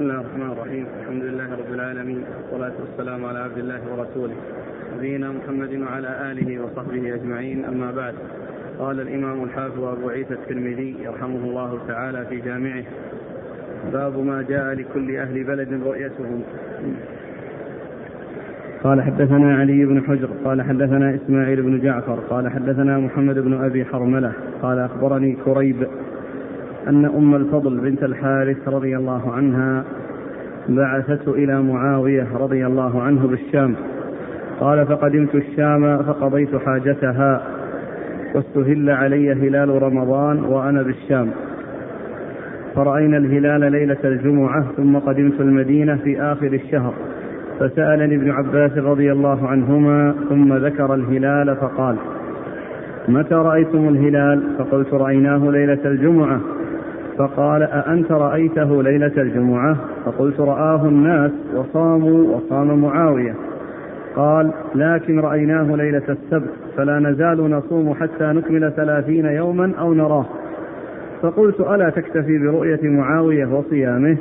بسم الله الرحمن الرحيم. الحمد لله رب العالمين. والصلاة والسلام على عبد الله ورسوله. نبينا محمد وعلى آله وصحبه أجمعين. أما بعد قال الإمام الحافظ أبو عيسى الترمذي يرحمه الله تعالى في جامعه باب ما جاء لكل أهل بلد رؤيتهم. قال حدثنا علي بن حجر. قال حدثنا إسماعيل بن جعفر. قال حدثنا محمد بن أبي حرملة. قال أخبرني كريب أن أم الفضل بنت الحارث رضي الله عنها بعثته إلى معاوية رضي الله عنه بالشام. قال فقدمت الشام فقضيت حاجتها واستهل علي هلال رمضان وأنا بالشام. فرأينا الهلال ليلة الجمعة ثم قدمت المدينة في آخر الشهر. فسألني ابن عباس رضي الله عنهما ثم ذكر الهلال فقال متى رأيتم الهلال؟ فقلت رأيناه ليلة الجمعة. فقال أأنت رأيته ليلة الجمعة؟ فقلت رآه الناس وصاموا وصام معاوية. قال لكن رأيناه ليلة السبت فلا نزال نصوم حتى نكمل ثلاثين يوما أو نراه. فقلت ألا تكتفي برؤية معاوية وصيامه؟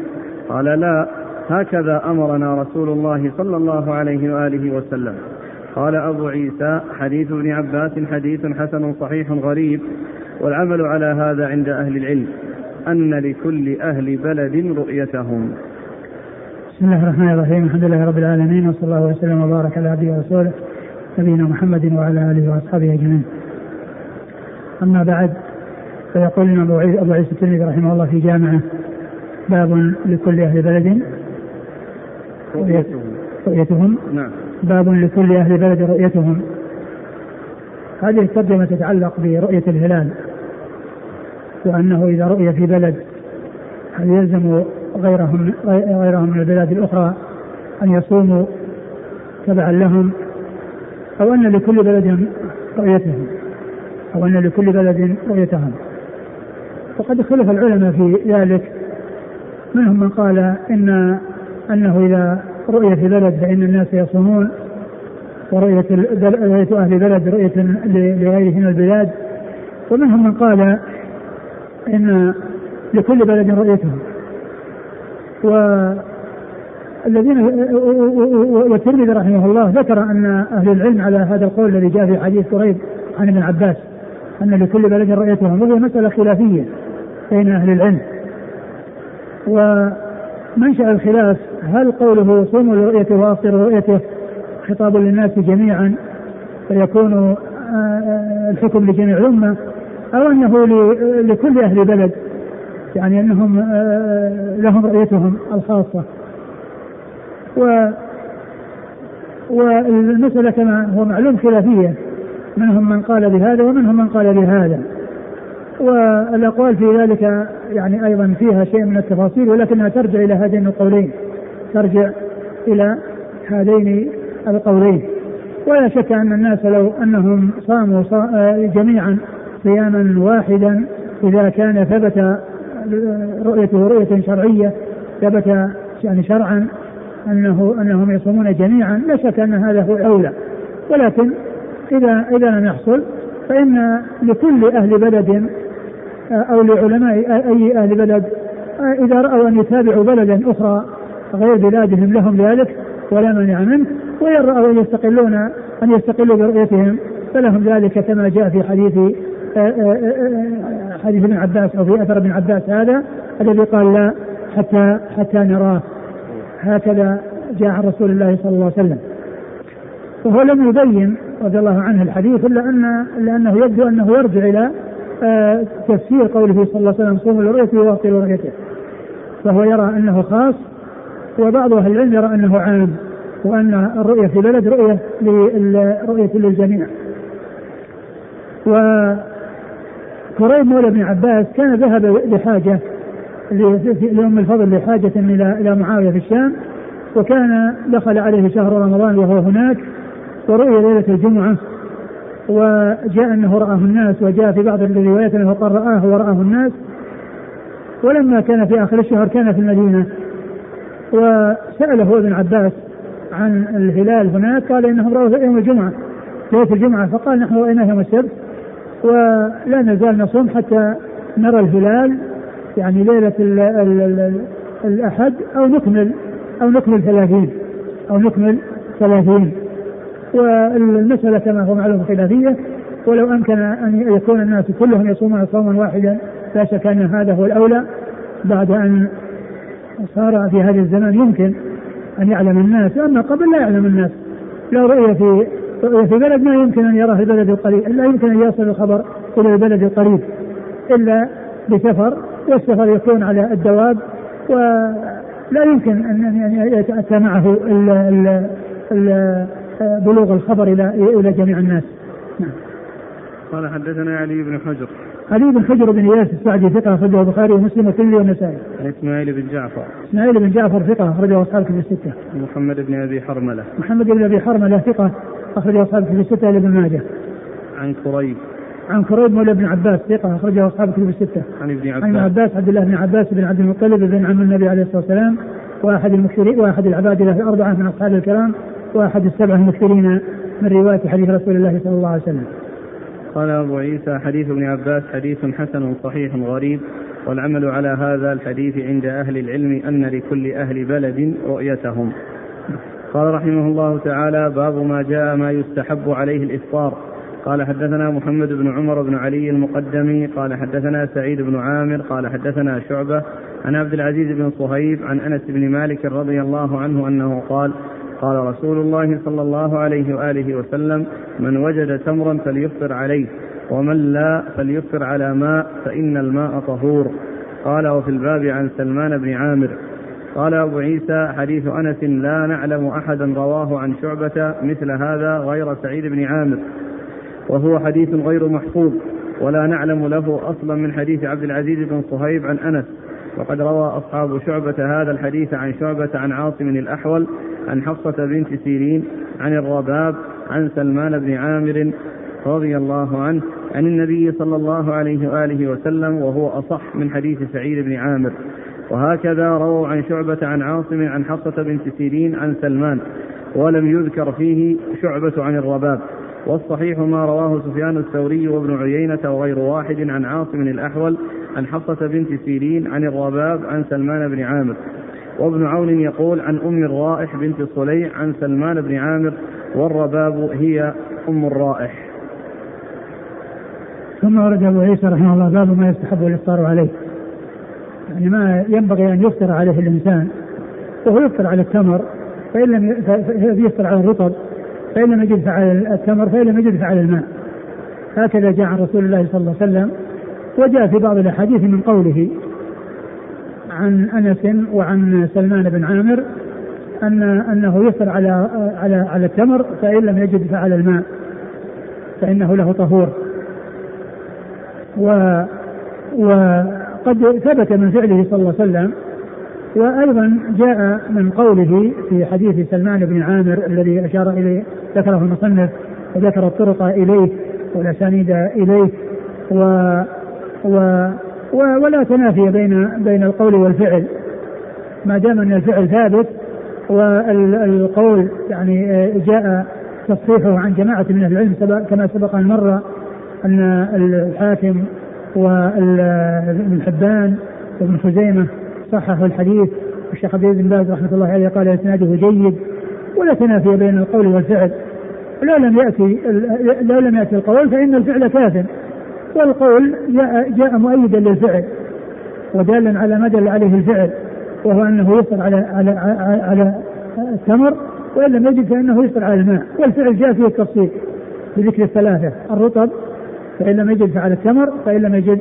قال لا. هكذا أمرنا رسول الله صلى الله عليه وآله وسلم. قال أبو عيسى حديث ابن عباس حديث حسن صحيح غريب والعمل على هذا عند أهل العلم. أن لكل أهل بلد رؤيتهم. بسم الله الرحمن الرحيم. الحمد لله رب العالمين وصلى الله وسلم وبارك على عبده ورسوله نبينا محمد وعلى آله وأصحابه أجمعين. أما بعد فيقول الإمام أبو عيسى الترمذي رحمه الله في جامعة باب لكل أهل بلد. رؤيتهم. رؤيتهم. نعم. باب لكل أهل بلد رؤيتهم. هذه الترجمة تتعلق برؤية الهلال. وأنه إذا رؤي في بلد هل يلزم غيرهم غيرهم من البلاد الأخرى أن يصوموا تبعا لهم؟ أو أن لكل بلد رؤيتهم أو أن لكل بلد رؤيتهم؟ وقد اختلف العلماء في ذلك. منهم من قال ان أنه إذا رؤي في بلد فإن الناس يصومون ورؤية رؤية أهل بلد رؤية لغيره من البلاد. ومنهم من قال إن لكل بلد رؤيتهم والذين والترمذي رحمه الله ذكر أن أهل العلم على هذا القول الذي جاء في حديث قريب عن ابن عباس أن لكل بلد رؤيتهم وهي مسألة خلافية بين أهل العلم. ومنشا الخلاف هل قوله صوموا لرؤيته وافطروا لرؤيته خطاب للناس جميعا فيكون الحكم لجميع الأمة؟ أو انه لكل أهل بلد يعني أنهم لهم رؤيتهم الخاصة. و والمسألة كما هو معلوم خلافية منهم من قال بهذا ومنهم من قال بهذا. والأقوال في ذلك يعني أيضا فيها شيء من التفاصيل ولكنها ترجع إلى هذين القولين. ترجع إلى هذين القولين. ولا شك أن الناس لو أنهم صاموا جميعا صياما واحدا إذا كان ثبت رؤيته رؤية شرعية ثبت يعني شرعا انه أنهم يصومون جميعا لا شك أن هذا هو الأولى. ولكن اذا إذا لم يحصل فإن لكل أهل بلد أو لعلماء أي أهل بلد إذا رأوا أن يتابعوا بلدا أخرى غير بلادهم لهم ذلك ولا مانع منه وإن رأوا أن يستقلون أن يستقلوا برؤيتهم فلهم ذلك كما جاء في حديث حديث ابن عباس أو في أثر ابن عباس هذا الذي قال لا حتى حتى نراه. هكذا جاء عن رسول الله صلى الله عليه وسلم. وهو لم يبين رضي الله عنه الحديث إلا أن إلا أنه يبدو أنه يرجع إلى آه تفسير قوله صلى الله عليه وسلم صوموا لرؤيته وأفطروا لرؤيته فهو يرى أنه خاص وبعض أهل العلم يرى أنه عام وأن الرؤية في بلد رؤية رؤية للجميع. وكريم مولى بن عباس كان ذهب لحاجة لأم الفضل لحاجة إلى معاوية في الشام وكان دخل عليه شهر رمضان وهو هناك ورؤي ليلة الجمعة وجاء أنه رآه الناس وجاء في بعض الروايات أنه قال رآه ورآه الناس ولما كان في آخر الشهر كان في المدينة وسأله ابن عباس عن الهلال هناك قال إنهم رأوه يوم الجمعة ليلة الجمعة فقال نحن رأيناه يوم السبت ولا نزال نصوم حتى نرى الهلال يعني ليلة ال ال ال الأحد أو نكمل أو نكمل ثلاثين أو نكمل ثلاثين. والمسألة كما هو معلوم خلافية ولو أمكن أن يكون الناس كلهم يصومون صوما واحدا لا شك أن هذا هو الأولى. بعد أن صار في هذا الزمان يمكن أن يعلم الناس أما قبل لا يعلم الناس. لو رؤية في في بلد ما يمكن أن يراه البلد القريب لا يمكن أن يصل الخبر إلى البلد القريب إلا بسفر والسفر يكون على الدواب ولا يمكن أن يتأتى معه ال ال ال بلوغ الخبر إلى إلى جميع الناس نعم. قال حدثنا علي بن حجر علي بن حجر بن إياس السعدي ثقة أخرجه البخاري ومسلم والترمذي والنسائي. عن إسماعيل بن جعفر. إسماعيل بن جعفر ثقة أخرجه أصحاب كتب الستة. محمد بن أبي حرملة. محمد بن أبي حرملة ثقة أخرجه أصحاب كتب الستة لابن ماجه. عن كريب. عن كريب مولى بن عباس ثقة أخرجه أصحاب كتب الستة. عن ابن عباس. عن ابن عباس عبد الله بن عباس بن عبد المطلب بن عم النبي عليه الصلاة والسلام وأحد المكثرين وأحد العباد له الأربعة من أصحاب الكرام وأحد السبعة المكثرين من رواية حديث رسول الله صلى الله عليه وسلم. قال أبو عيسى حديث ابن عباس حديث حسن صحيح غريب والعمل على هذا الحديث عند أهل العلم أن لكل أهل بلد رؤيتهم قال رحمه الله تعالى باب ما جاء ما يستحب عليه الإفطار. قال حدثنا محمد بن عمر بن علي المقدمي. قال حدثنا سعيد بن عامر. قال حدثنا شعبة عن عبد العزيز بن صهيب عن أنس بن مالك رضي الله عنه أنه قال قال رسول الله صلى الله عليه وآله وسلم من وجد تمرا فليفطر عليه ومن لا فليفطر على ماء فإن الماء طهور. قال وفي الباب عن سلمان بن عامر. قال أبو عيسى حديث أنس لا نعلم أحدا رواه عن شعبة مثل هذا غير سعيد بن عامر وهو حديث غير محفوظ ولا نعلم له أصلا من حديث عبد العزيز بن صهيب عن أنس. وقد روى أصحاب شعبة هذا الحديث عن شعبة عن عاصم الأحول عن حفصة بنت سيرين عن الرباب عن سلمان بن عامر رضي الله عنه عن النبي صلى الله عليه وآله وسلم وهو أصح من حديث سعيد بن عامر. وهكذا رووا عن شعبة عن عاصم عن حفصة بنت سيرين عن سلمان ولم يذكر فيه شعبة عن الرباب. والصحيح ما رواه سفيان الثوري وابن عيينة وغير واحد عن عاصم الأحول عن حفصة بنت سيرين عن الرباب عن سلمان بن عامر. وابن عون يقول عن أم الرائح بنت صليع عن سلمان بن عامر والرباب هي أم الرائح. ثم ورد أبو عيسى رحمه الله باب ما يستحب الإفطار عليه. يعني ما ينبغي أن يفطر عليه الإنسان وهو يفطر على التمر فإن لم يفطر على الرطب فإن لم يجد فعلى التمر فإن لم يجد فعلى الماء. هكذا جاء عن رسول الله صلى الله عليه وسلم وجاء في بعض الأحاديث من قوله عن أنس وعن سلمان بن عامر ان أنه يفطر على على على التمر فإن لم يجد فعلى الماء فإنه له طهور. و وقد ثبت من فعله صلى الله عليه وسلم وأيضا جاء من قوله في حديث سلمان بن عامر الذي أشار إليه ذكره المصنف وذكر الطرق إليه والأسانيد إليه و و ولا تنافي بين بين القول والفعل. ما دام أن الفعل ثابت والقول يعني جاء تصحيحه عن جماعة من أهل العلم كما سبق أن مر أن الحاكم وابن حبان وابن خزيمة صححوا الحديث. والشيخ عبد بن باز رحمة الله عليه قال إسناده جيد ولا تنافي بين القول والفعل. لا لم يأتي لا لم يأتي القول فإن الفعل كاف والقول جاء, جاء مؤيدا للفعل ودالا على ما دل عليه الفعل وهو أنه يفطر على على على التمر وإن لم يجد فإنه يفطر على الماء والفعل جاء فيه التفصيل بذكر الثلاثة الرطب فإن لم يجد فعلى التمر فإن لم يجد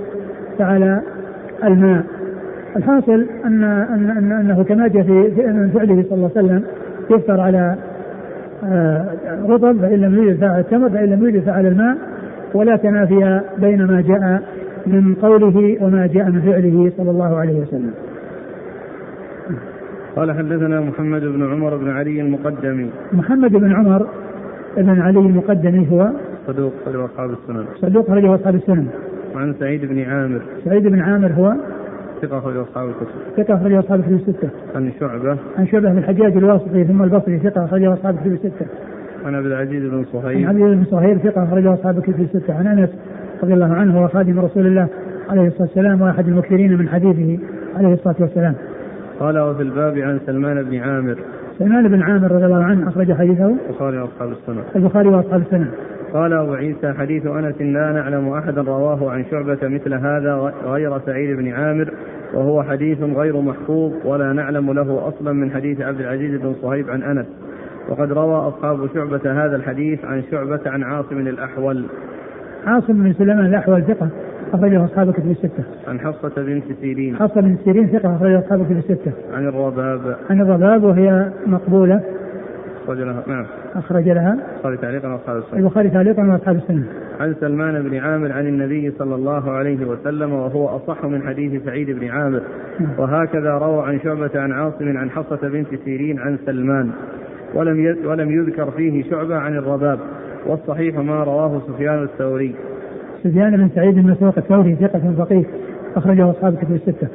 فعلى الماء الحاصل ان ان, أن أنه كما جاء في من فعله صلى الله عليه وسلم يفطر على آه، رطب فإن لم يجد فعلى التمر فإن لم يجد فعلى الماء ولا تنافي بين ما جاء من قوله وما جاء من فعله صلى الله عليه وسلم. قال حدثنا محمد بن عمر بن علي المقدمي. محمد بن عمر بن علي المقدمي هو صدوق أخرجه أصحاب السنن. صدوق أخرجه أصحاب السنن. وعن سعيد بن عامر. سعيد بن عامر هو ثقة أخرجه أصحاب الكتب. ثقة أخرجه أصحاب الكتب الستة. عن شعبة. عن شعبة بن الحجاج الواسطي ثم البصري ثقة أخرجه أصحاب الكتب الستة. عن عبد العزيز بن صهيب عن عبد العزيز بن صهيب ثقة أخرجه أصحاب الكتب الستة عن أنس رضي الله عنه وخادم رسول الله عليه الصلاة والسلام وأحد المكثرين من حديثه عليه الصلاة والسلام. قال وفي الباب عن سلمان بن عامر سلمان بن عامر رضي الله عنه أخرج حديثه البخاري وأصحاب السنة البخاري وأصحاب السنة قال أبو عيسى حديث أنس لا نعلم أحدا رواه عن شعبة مثل هذا غير سعيد بن عامر وهو حديث غير محفوظ ولا نعلم له أصلا من حديث عبد العزيز بن صهيب عن أنس وقد روى أصحاب شعبة هذا الحديث عن شعبة عن عاصم الأحول عاصم بن سليمان الأحول ثقة أخرجه أصحاب كتب الستة. عن حفصة بنت سيرين. حفصة بنت سيرين ثقة أخرجه أصحاب كتب الستة. عن الرباب. عن الرباب وهي مقبولة. أخرج لها نعم. أخرج لها. البخاري تعليقا وأصحاب السنة. البخاري تعليقا وأصحاب السنة. عن سلمان بن عامر عن النبي صلى الله عليه وسلم وهو أصح من حديث سعيد بن عامر نعم. وهكذا روى عن شعبة عن عاصم عن حفصة بنت سيرين عن سلمان ولم ولم يذكر فيه شعبة عن الرباب والصحيح ما رواه سفيان الثوري سفيان بن سعيد بن مسروق الثوري ثقة فقيه أخرجه أصحاب الكتب الستة.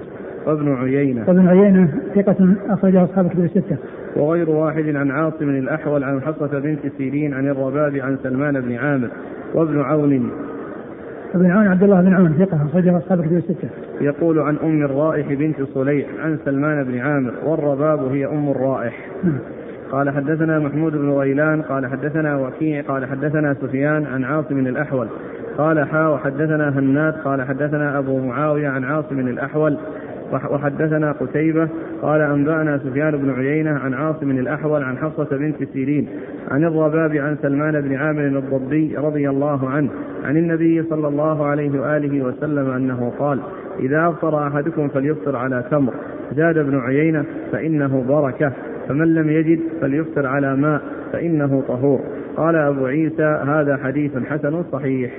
وابن عيينة وابن عيينة ثقة أخرجه أصحاب الكتب الستة. وغير واحد عن عاصم الأحول عن حصة بنت سيرين عن الرباب عن سلمان بن عامر وابن عون ابن عون عبد الله بن عون ثقة أخرجه أصحاب الكتب الستة. يقول عن أم الرائح بنت صليح عن سلمان بن عامر والرباب هي أم الرائح. نعم. قال حدثنا محمود بن غيلان قال حدثنا وكيع قال حدثنا سفيان عن عاصم الأحول قال حا وحدثنا هناد قال حدثنا أبو معاوية عن عاصم الأحول وحدثنا قتيبة قال أنبأنا سفيان بن عيينة عن عاصم الأحول عن حفصة بنت سيرين عن الرباب عن سلمان بن عامر الضبي رضي الله عنه عن النبي صلى الله عليه وآله وسلم أنه قال إذا أفطر أحدكم فليفطر على تمر. زاد ابن عيينة فإنه بركة. فمن لم يجد فليفطر على ماء. فإنه طهور. قال أبو عيسى هذا حديث حسن صحيح.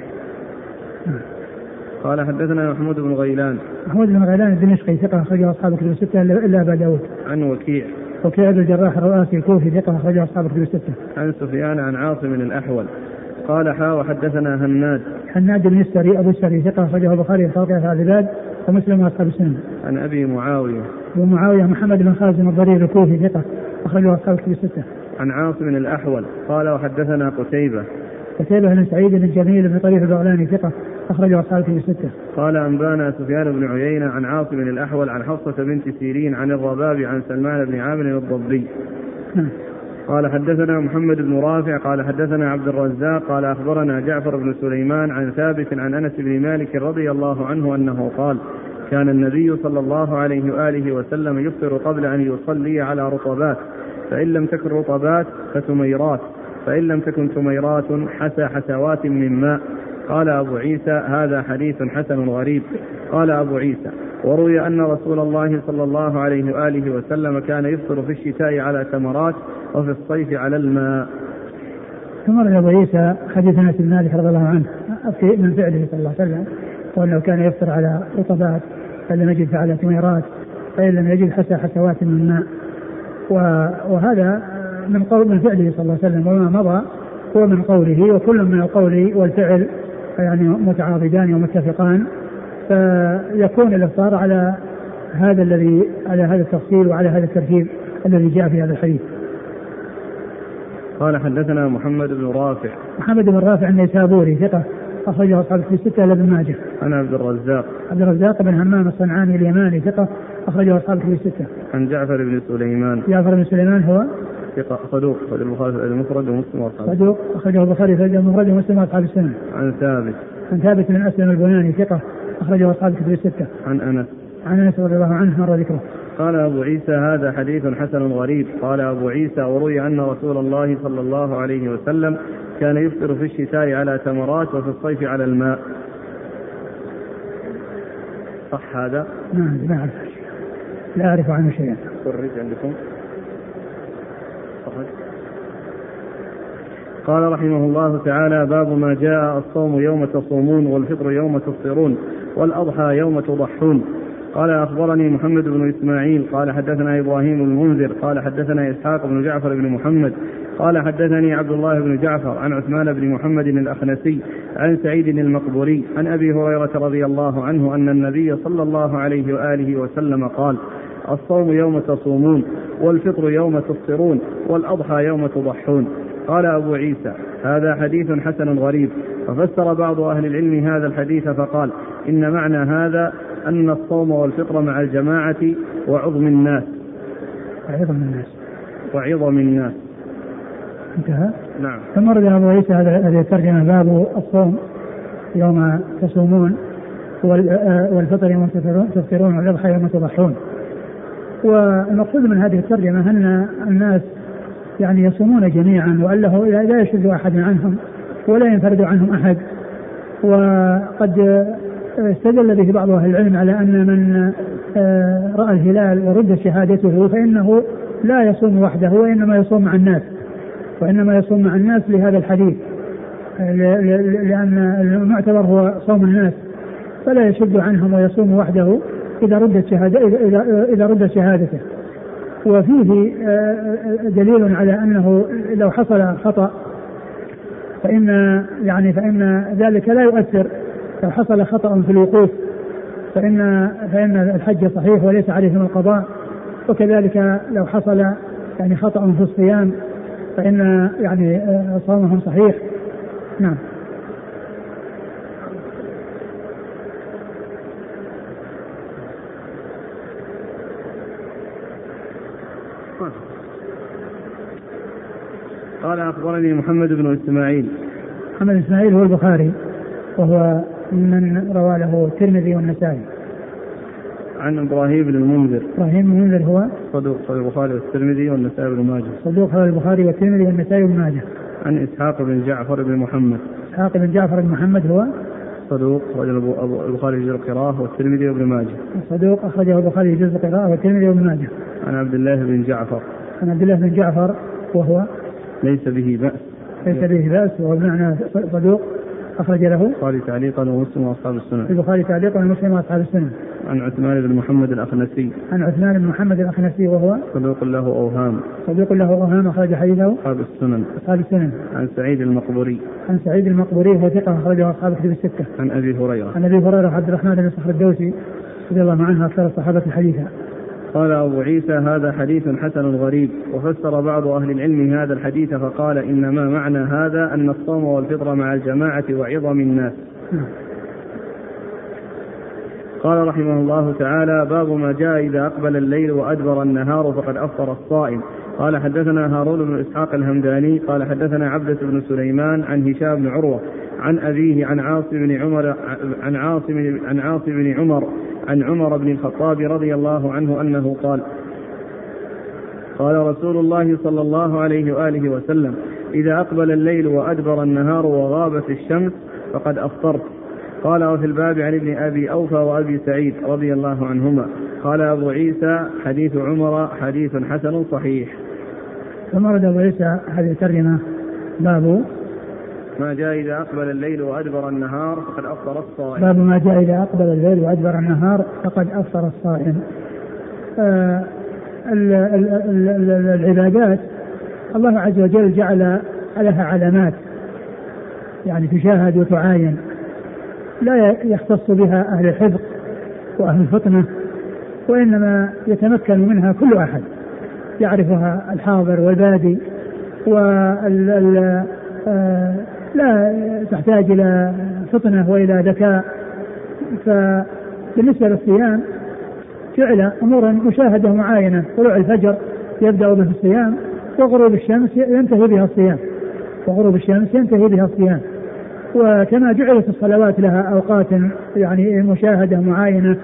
قال حدثنا محمود بن غيلان. محمود بن غيلان الدمشقي ثقة أخرجه أصحاب الكتب الستة إلا أبا داود. عن وكيع. وكيع بن الجراح الرؤاسي الكوفي ثقة أخرجه أصحاب الكتب الستة. عن سفيان عن عاصم الأحول. قال حا وحدثنا هناد. هناد بن السري أبو السري ثقة أخرجه البخاري في خلق العباد ومسلم وأصحاب السنة. عن أبي معاوية. أبو معاوية محمد بن خازم الضرير الكوفي ثقة أخرجه أصحاب الكتب الستة. عن عاصم الأحول. قال وحدثنا قتيبة. قتيبة بن سعيد بن جميل بن طريف البغلاني ثقة أخرجه أصحاب في الستة. قال أنبانا سفيان بن عيينة عن عاصم الأحول عن حفصة بنت سيرين عن الرباب عن سلمان بن عامر الضبي. نعم. قال حدثنا محمد بن رافع قال حدثنا عبد الرزاق قال أخبرنا جعفر بن سليمان عن ثابت عن أنس بن مالك رضي الله عنه أنه قال كان النبي صلى الله عليه وآله وسلم يفطر قبل أن يصلي على رطبات فإن لم تكن رطبات فتميرات فإن لم تكن تميرات حسى حسوات من ماء قال أبو عيسى هذا حديث حسن غريب. قال أبو عيسى وروي أن رسول الله صلى الله عليه وآله وسلم كان يفطر في الشتاء على تمرات وفي الصيف على الماء. ثم روي أبو عيسى حديث أنس بن مالك رضي الله عنه من فعله صلى الله عليه وسلم وأنه كان يفطر على رطبات فإن لم يجد فعلى تميرات فإن لم يجد حسى حسوات من ماء وهذا من قول من فعله صلى الله عليه وسلم وما مضى هو من قوله وكل من القول والفعل يعني متعاضدان ومتفقان فيكون الإفطار على هذا الذي على هذا التفصيل وعلى هذا الترتيب الذي جاء في هذا الحديث. قال حدثنا محمد بن رافع محمد بن رافع النيسابوري ثقة أخرجه أصحاب في الستة إلى ابن ماجه. عن عبد الرزاق. عبد الرزاق بن همام الصنعاني اليماني ثقة أخرجه أصحاب في الستة. عن جعفر بن سليمان. جعفر بن سليمان هو ثقة صدوق أخرج البخاري في المفرد ومسلم وأصحاب صدوق أخرجه البخاري في المفرد ومسلم وأصحاب السنة. عن ثابت. عن ثابت بن أسلم البناني ثقة أخرجه أصحاب الكتب الستة. عن أنس. عن أنس رضي الله عنه مر ذكره. قال أبو عيسى هذا حديث حسن غريب قال أبو عيسى وروي أن رسول الله صلى الله عليه وسلم كان يفطر في الشتاء على تمرات وفي الصيف على الماء صح هذا؟ نعم لا أعرف لا أعرف عنه شيئا خرج عندكم صحيح. قال رحمه الله تعالى باب ما جاء الصوم يوم تصومون والفطر يوم تفطرون والأضحى يوم تضحون. قال أخبرني محمد بن إسماعيل. قال حدثنا إبراهيم المنذر. قال حدثنا إسحاق بن جعفر بن محمد. قال حدثني عبد الله بن جعفر عن عثمان بن محمد الأخنسي عن سعيد المقبوري عن أبي هريرة رضي الله عنه أن النبي صلى الله عليه وآله وسلم قال الصوم يوم تصومون والفطر يوم تفطرون والأضحى يوم تضحون. قال أبو عيسى هذا حديث حسن غريب. ففسر بعض أهل العلم هذا الحديث فقال إن معنى هذا أن الصوم والفطر مع الجماعة وعظم الناس. وعظم الناس. وعظم الناس. انتهى؟ نعم. ثم ورد أبو عيسى هذه الترجمه باب الصوم يوم تصومون والفطر يوم تفطرون والاضحى يوم تضحون. والمقصود من هذه الترجمة أن الناس يعني يصومون جميعا وانه لا يشد أحد عنهم ولا ينفرد عنهم أحد. وقد استدل به بعض أهل العلم على أن من آه، رأى الهلال ورد شهادته فإنه لا يصوم وحده وإنما يصوم مع الناس وإنما يصوم مع الناس لهذا الحديث. لأن المعتبر هو صوم الناس فلا يشد عنهم ويصوم وحده إذا ردت شهاده اذا إذا ردت شهادته. وفيه آه، دليل على أنه لو حصل خطأ فإن يعني فإن ذلك لا يؤثر. لو حصل خطأ في الوقوف فإن فإن الحج صحيح وليس عليهم القضاء. وكذلك لو حصل يعني خطأ في الصيام فإن يعني آه، صومهم صحيح. نعم. قال أخبرني محمد بن إسماعيل. محمد بن إسماعيل هو البخاري وهو من روى له الترمذي والنسائي. عن إبراهيم بن المنذر. إبراهيم بن المنذر هو؟ صدوق صدوق البخاري والترمذي والنسائي بن ماجه. صدوق هو البخاري والترمذي والنسائي بن ماجه. عن إسحاق بن جعفر بن محمد. إسحاق بن جعفر بن محمد هو؟ صدوق أخرجه البخاري في جزء القراءة والترمذي وابن ماجه. صدوق أخرجه البخاري في جزء القراءة والترمذي وابن ماجه. عن عبد الله بن جعفر. عن عبد الله بن جعفر وهو؟ ليس به بأس. ليس به بأس وهو بمعنى صدوق أخرج له البخاري تعليقا ومسلم وأصحاب السنن. البخاري تعليقا ومسلم وأصحاب السنن. عن عثمان بن محمد الأخنسي. عن عثمان بن محمد الأخنسي وهو صدوق له أوهام. صدوق له أوهام أخرج حديثه أصحاب السنن. أصحاب السنن. عن سعيد المقبوري. عن سعيد المقبوري وهو ثقة أخرجه أصحاب كتب الستة. عن أبي هريرة. عن أبي هريرة عبد الرحمن بن صخر الدوسي رضي الله عنه أكثر الصحابة حديثا. قال أبو عيسى هذا حديث حسن غريب. وفسر بعض أهل العلم هذا الحديث فقال إنما معنى هذا أن الصوم والفطر مع الجماعة وعظم الناس. قال رحمه الله تعالى باب ما جاء إذا أقبل الليل وأدبر النهار فقد أفطر الصائم. قال حدثنا هارون بن إسحاق الهمداني قال حدثنا عبدة بن سليمان عن هشام بن عروة عن أبيه عن عاصم بن عمر عن عاصم عن عاصم بن عمر عن عمر بن الخطاب رضي الله عنه أنه قال قال رسول الله صلى الله عليه وآله وسلم إذا أقبل الليل وأدبر النهار وغابت الشمس فقد أفطرت. قال وفي الباب عن ابن أبي أوفى وأبي سعيد رضي الله عنهما. قال أبو عيسى حديث عمر حديث حسن صحيح. ثم ورد أبو عيسى هذه الترجمة باب ما جاء إذا أقبل الليل وأدبر النهار فقد أفطر الصائم. باب ما جاء إذا أقبل الليل وأدبر النهار فقد أفطر الصائم. آه العبادات الله عز وجل جعل لها علامات. يعني تشاهد وتعاين. لا يختص بها أهل الحفظ وأهل الفطنة وإنما يتمكن منها كل أحد. يعرفها الحاضر والبادي وال آه، لا تحتاج إلى فطنة وإلى ذكاء. فبالنسبة للصيام جعل أمورا مشاهدة معاينة. طلوع الفجر يبدأ به الصيام وغروب الشمس ينتهي بها الصيام. وغروب الشمس ينتهي بها الصيام. وكما جعلت الصلوات لها أوقات يعني مشاهدة معاينة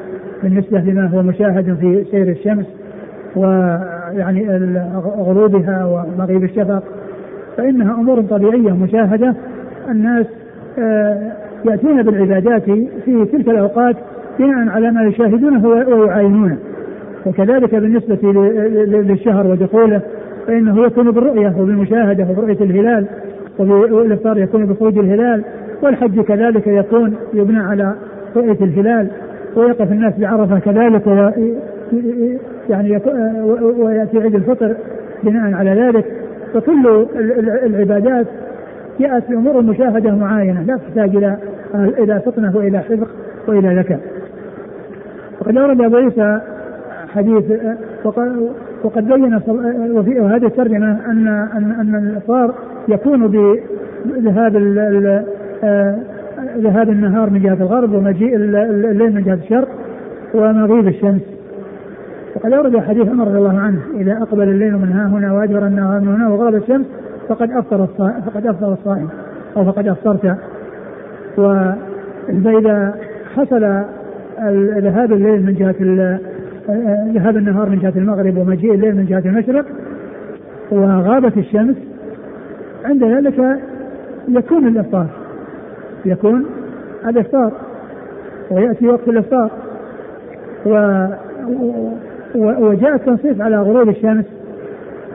بالنسبة لما هو مشاهد في سير الشمس ويعني غروبها ومغيب الشفق. فإنها أمور طبيعية مشاهدة الناس آه، يأتون بالعبادات في تلك الأوقات بناء على ما يشاهدونه ويعاينونه. وكذلك بالنسبة للشهر ودخوله فإنه يكون بالرؤية وبالمشاهدة وبرؤية الهلال والإفطار يكون بخروج الهلال والحج كذلك يكون يبنى على رؤية الهلال ويقف الناس بعرفة كذلك يعني ويأتي عيد الفطر بناء على ذلك. فكل العبادات جاءت بأمور مشاهدة معاينة لا تحتاج إلى إلى فطنة وإلى حفظ وإلى ذكاء. وقد أورد أبو عيسى حديث وقد بين وفي هذه الترجمة أن أن أن الإفطار يكون بذهاب آه، ذهاب النهار من جهة الغرب ومجيء الليل من جهة الشرق ومغيب الشمس. وقد أورد حديث عمر رضي الله عنه إذا أقبل الليل من ها هنا وأدبر النهار من هنا وغرب الشمس فقد أفطر فقد أفطر الصائم أو فقد أفطرت. فإذا حصل ذهاب الليل من جهة ذهاب النهار من جهة المغرب ومجيء الليل من جهة المشرق وغابت الشمس عند ذلك يكون الإفطار. يكون الإفطار. ويأتي وقت الإفطار. و وجاء التنصيص على غروب الشمس.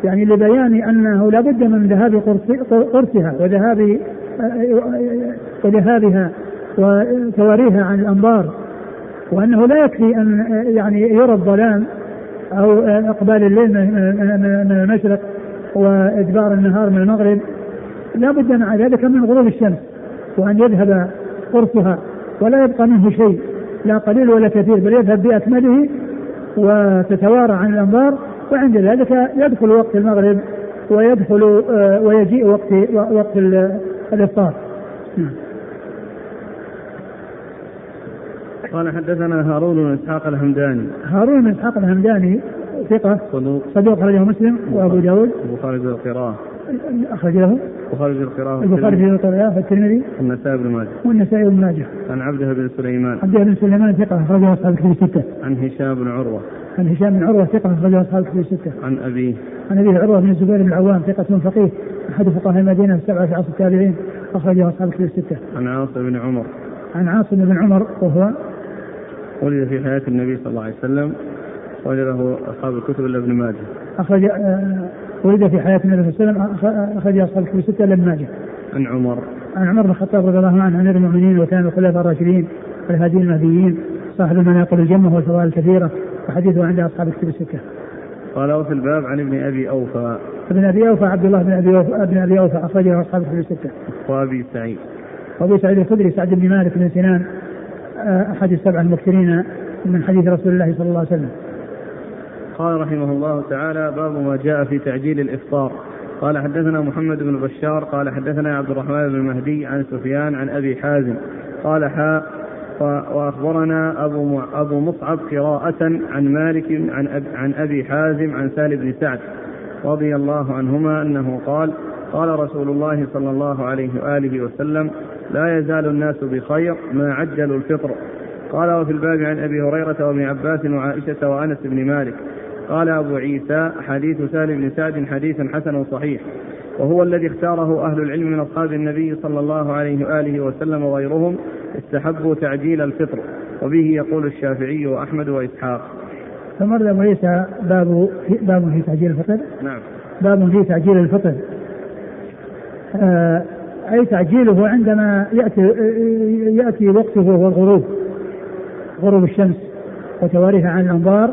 يعني لبيان أنه لا بد من ذهاب قرصها وذهاب وذهابها وتواريها عن الانظار وأنه لا يكفي أن يعني يرى الظلام أو إقبال الليل من المشرق وإدبار النهار من المغرب. لا بد مع ذلك من غروب الشمس وأن يذهب قرصها ولا يبقى منه شيء لا قليل ولا كثير بل يذهب بأكمله وتتوارى عن الانظار وعند ذلك يدخل وقت المغرب ويدخل آه، ويجيء وقت وقت الإفطار. نعم. قال حدثنا هارون بن إسحاق الهمداني هارون بن إسحاق الهمداني ثقة صدوق صدوق أخرجه مسلم وأبو داود البخاري في القراءة أخرج له البخاري في القراءة البخاري في القراءة والترمذي والنسائي بن ماجه. والنسائي بن ماجه. عن عبده بن سليمان. عبده بن سليمان ثقة أخرجه أصحاب الكتب الستة. عن هشام بن عروة. عن هشام بن عروة ثقة أخرجه أصحاب الكتب الستة. عن أبيه عن أبيه عروة بن الزبير بن العوام ثقة فقيه أحد فقهاء المدينة السبعة في عصر التابعين أخرجه أصحاب الكتب الستة. عن عاصم بن عمر. عن عاصم بن عمر وهو ولد في حياة النبي صلى الله عليه وسلم وجده أصحاب الكتب إلا ابن ماجه. أخرج آه، ولد في حياة النبي صلى الله عليه وسلم أخرج أصحاب الكتب الستة ابن ماجه. عن عمر عن عمر بن الخطاب رضي الله عنه عن أمير المؤمنين وكان الخلفاء الراشدين والهاديين المهديين صاحب المناقب الجمة والفضائل الكثيرة وحديثه عند أصحاب الكتب الستة. قال وفي الباب عن ابن أبي أوفى ابن أبي أوفى عبد الله بن أبي أوفى ابن أبي أوفى أخرجه أصحاب الكتب الستة. وأبي سعيد. وأبي سعيد الخدري سعد بن مالك بن سنان آه، أحد السبع المكثرين من حديث رسول الله صلى الله عليه وسلم. قال رحمه الله تعالى باب ما جاء في تعجيل الإفطار. قال حدثنا محمد بن بشار قال حدثنا عبد الرحمن بن المهدي عن سفيان عن أبي حازم قال حاء وأخبرنا أبو أبو مصعب قراءة عن مالك عن عن أبي حازم عن سال بن سعد رضي الله عنهما أنه قال قال رسول الله صلى الله عليه وآله وسلم لا يزال الناس بخير ما عجلوا الفطر. قال وفي الباب عن أبي هريرة وابن عباس وعائشة وأنس بن مالك. قال أبو عيسى حديث سالم بن سعد حديث حسن صحيح وهو الذي اختاره أهل العلم من أصحاب النبي صلى الله عليه وآله وسلم وغيرهم استحبوا تعجيل الفطر وبه يقول الشافعي وأحمد وإسحاق. ثم ابو عيسى باب في باب في تعجيل الفطر؟ نعم. باب في تعجيل الفطر. آه أي تعجيله عندما ياتي يأتي وقته وهو الغروب غروب الشمس وتواريها عن الأنظار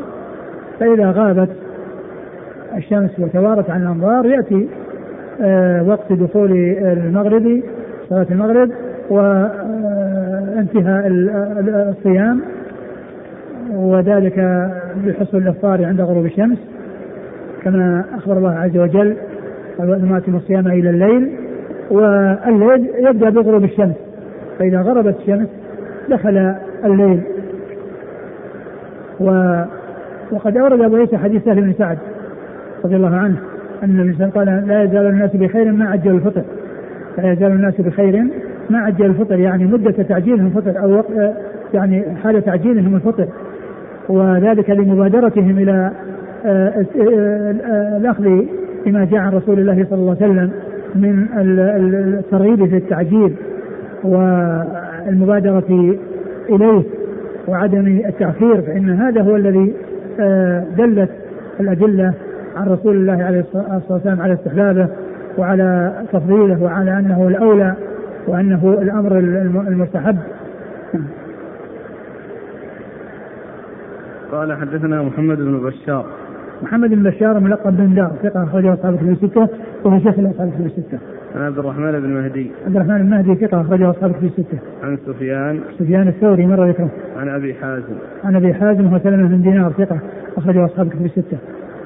فإذا غابت الشمس وتوارت عن الأنظار يأتي آه وقت دخول المغرب صلاة المغرب وانتهاء الصيام وذلك بحصول الافطار عند غروب الشمس. كما أخبر الله عز وجل ثم الصيام إلى الليل والليل يبدأ بغروب الشمس. فإذا غربت الشمس دخل الليل. و وقد أورد أبو عيسى حديث سهل بن سعد رضي الله عنه أن النبي صلى الله عليه وسلم قال لا يزال الناس بخير ما عجلوا الفطر. لا يزال الناس بخير ما عجل الفطر يعني مدة تعجيلهم الفطر أو وقت يعني حال تعجيلهم الفطر وذلك لمبادرتهم إلى آه، آه، الأخذ بما جاء عن رسول الله صلى الله عليه وسلم من الترغيب في التعجيل والمبادرة إليه وعدم التأخير فإن هذا هو الذي آه، دلت الأدلة عن رسول الله عليه الصلاة والسلام على استحبابه وعلى تفضيله وعلى أنه الأولى وأنه الأمر المستحب. قال حدثنا محمد بن بشار. محمد بن بشار ملقب بن دار ثقة أخرجه أصحاب الكتب الستة وهو شيخ أصحاب الكتب الستة. عن عبد الرحمن بن مهدي. عبد الرحمن بن مهدي ثقة أخرجه أصحاب الكتب الستة. عن سفيان. سفيان الثوري مر ذكره. عن أبي حازم. عن أبي حازم هو سلمة بن دينار ثقة أخرجه أصحاب الكتب الستة.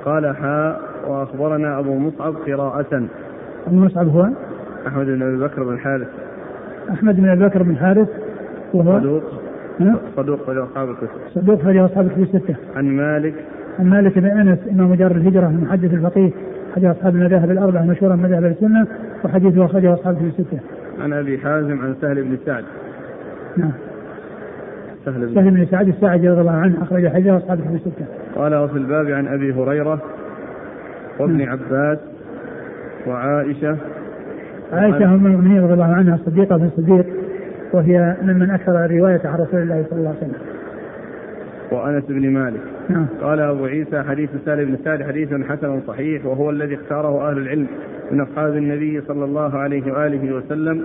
قال حاء وأخبرنا أبو مصعب قراءة. أبو مصعب هو؟ أحمد بن أبي بكر بن الحارث. أحمد بن أبي بكر بن الحارث وهو صدوق صدوق في أصحاب الكتب صدوق أصحاب الكتب الستة عن مالك عن مالك بن أنس إمام دار الهجرة المحدث الفقيه حديث أصحاب المذاهب الأربعة مشهورا من مذاهب السنة وحديثه أخرجه أصحاب في الستة. عن أبي حازم عن سهل بن سعد. نعم. سهل بن, سهل بن سعد الساعدي رضي الله عنه أخرج حديثه أصحاب في الستة. قال وفي الباب عن أبي هريرة وابن نعم. عباس وعائشة عائشة أم المؤمنين رضي الله عنها الصديقة بن الصديق وهي ممن أكثر الرواية عن رسول الله صلى الله عليه وسلم. وأنس بن مالك نعم. قال أبو عيسى حديث سالم بن سعد حديث حسن صحيح وهو الذي اختاره أهل العلم من أصحاب النبي صلى الله عليه وآله وسلم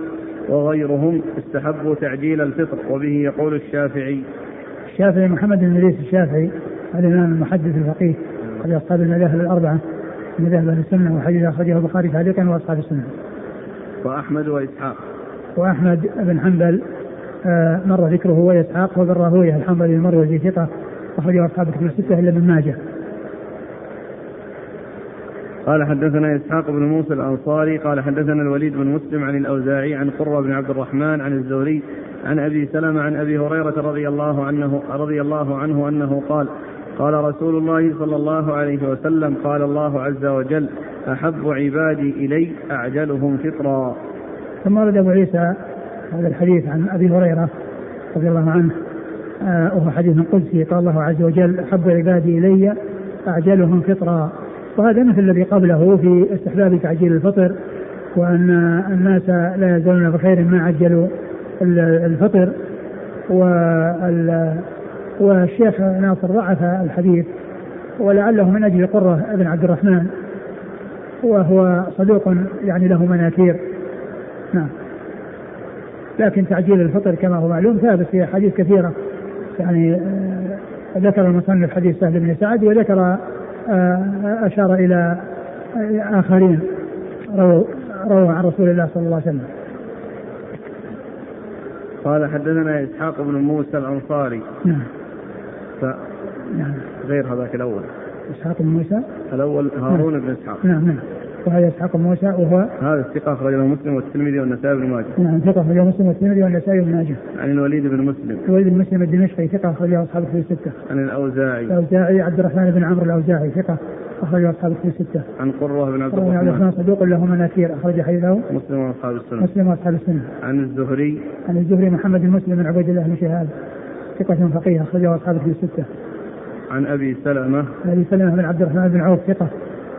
وغيرهم استحبوا تعجيل الفطر وبه يقول الشافعي. الشافعي محمد بن إدريس الشافعي الإمام المحدث الفقيه أحد أصحاب المذاهب الأربعة من مذاهب أهل السنة وحديث أخرجه البخاري تعليقا وأصحاب السنة. وأحمد وإسحاق. وأحمد بن حنبل مر ذكره واسحاق وبن راهويه الحنبلي المروزي ثقة أخرجه أصحاب كتب الستة إلا ابن ماجه. قال حدثنا إسحاق بن موسى الأنصاري قال حدثنا الوليد بن مسلم عن الأوزاعي عن قرة بن عبد الرحمن عن الزهري عن أبي سلمة عن أبي هريرة رضي الله عنه رضي الله عنه أنه قال قال رسول الله صلى الله عليه وسلم قال الله عز وجل أحب عبادي إلي أعجلهم فطرا. ثم ورد أبو عيسى هذا الحديث عن أبي هريرة رضي الله عنه آه وهو حديث قدسي قال الله عز وجل أحب عبادي إلي أعجلهم فطرا. وهذا مثل الذي قبله في استحباب تعجيل الفطر وأن الناس لا يزالون بخير ما عجلوا الفطر. والشيخ ناصر ضعف الحديث ولعله من أجل قرة بن عبد الرحمن وهو صدوق يعني له مناكير. نعم. لكن تعجيل الفطر كما هو معلوم ثابت في أحاديث كثيرة يعني آه، ذكر المصنف حديث سهل بن سعد وذكر آه، أشار إلى آخرين رووا رووا عن رسول الله صلى الله عليه وسلم. قال حدثنا إسحاق بن موسى الأنصاري. نعم. ف... نعم. غير هذاك الأول. إسحاق بن موسى. الأول هارون نعم. بن إسحاق. نعم نعم. وهذا اسحاق موسى وهو هذا الثقة أخرجه مسلم والترمذي والنسائي بن ماجه. نعم ثقة أخرجه مسلم والترمذي والنسائي بن ماجه. عن الوليد بن مسلم. الوليد بن مسلم الدمشقي ثقة أخرجه أصحاب الكتب الستة. عن الأوزاعي. الأوزاعي عبد الرحمن بن عمرو الأوزاعي ثقة أخرجه أصحاب الكتب الستة. عن قرة بن عبد الرحمن. عبد الرحمن صدوق له مناكير أخرج حديثه. مسلم وأصحاب السنة. مسلم وأصحاب السنة. عن الزهري. عن الزهري محمد بن مسلم بن عبيد الله بن شهاب ثقة فقيه أخرجه أصحاب الكتب الستة. عن أبي سلمة. عن أبي سلمة بن عبد الرحمن بن عوف ثقة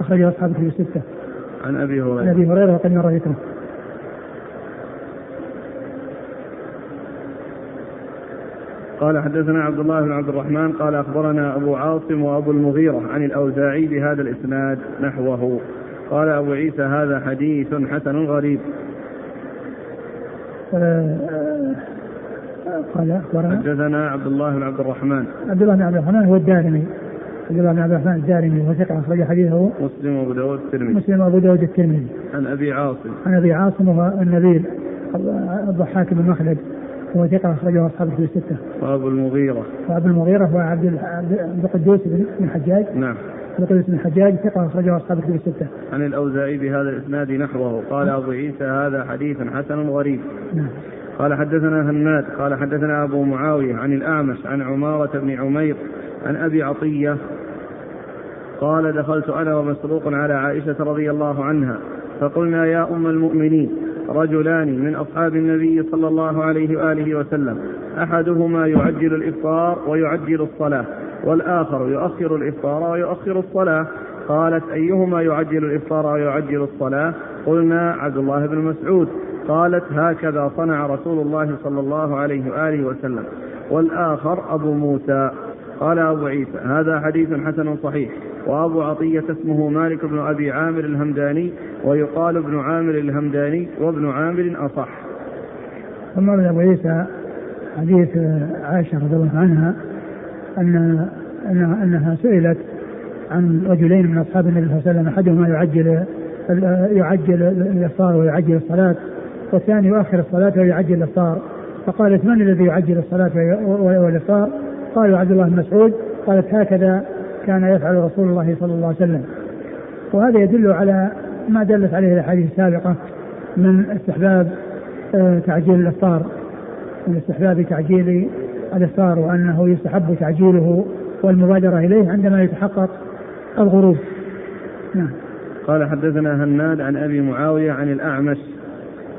أخرجه أصحاب الكتب الستة. عن أبي هريرة. عن أبي هريرة وقد مر ذكره. قال حدثنا عبد الله بن عبد الرحمن قال أخبرنا أبو عاصم وأبو المغيرة عن الأوزاعي بهذا الإسناد نحوه. قال أبو عيسى هذا حديث حسن غريب. آه، آه، قال أخبرنا حدثنا عبد الله بن عبد الرحمن. عبد الله بن عبد الرحمن هو الدارمي. عبد الله بن عبد الرحمن الدارمي وهو ثقة أخرج حديثه مسلم وأبو داود الترمذي مسلم وأبو داود الترمذي عن أبي عاصم عن أبي عاصم وهو النبيل الضحاك بن مخلد وهو ثقة أخرجه أصحاب الكتب الستة. وأبو المغيرة. وأبو المغيرة هو عبد عبد القدوس بن الحجاج. نعم. القدوس بن الحجاج ثقة أخرجه أصحاب الكتب الستة. عن الأوزاعي بهذا الإسناد نحوه قال أبو عيسى هذا حديث حسن غريب. نعم. قال حدثنا هناد قال حدثنا أبو معاوية عن الأعمش عن عمارة بن عمير عن أبي عطية قال دخلت أنا ومسروق على عائشة رضي الله عنها فقلنا يا أم المؤمنين رجلان من أصحاب النبي صلى الله عليه وآله وسلم أحدهما يعجل الإفطار ويعجل الصلاة والآخر يؤخر الإفطار ويؤخر الصلاة. قالت أيهما يعجل الإفطار ويعجل الصلاة؟ قلنا عبد الله بن مسعود. قالت هكذا صنع رسول الله صلى الله عليه وآله وسلم. والآخر أبو موسى. قال أبو عيسى هذا حديث حسن صحيح. وأبو عطية اسمه مالك بن أبي عامر الهمداني ويقال ابن عامر الهمداني وابن عامر أصح. ثم من أبو عيسى حديث عائشة رضي الله عنها أن أنها, أنها سئلت عن رجلين من أصحاب النبي صلى الله عليه وسلم أحدهما يعجل يعجل الإفطار ويعجل الصلاة والثاني يؤخر الصلاة ويعجل الإفطار فقالت من الذي يعجل الصلاة والإفطار؟ قالوا عبد الله بن مسعود قالت هكذا كان يفعل رسول الله صلى الله عليه وسلم. وهذا يدل على ما دلت عليه الأحاديث السابقة من استحباب آه، تعجيل الإفطار. من استحباب تعجيل الإفطار وأنه يستحب تعجيله والمبادرة إليه عندما يتحقق الغروب. نعم. قال حدثنا هناد عن أبي معاوية عن الأعمش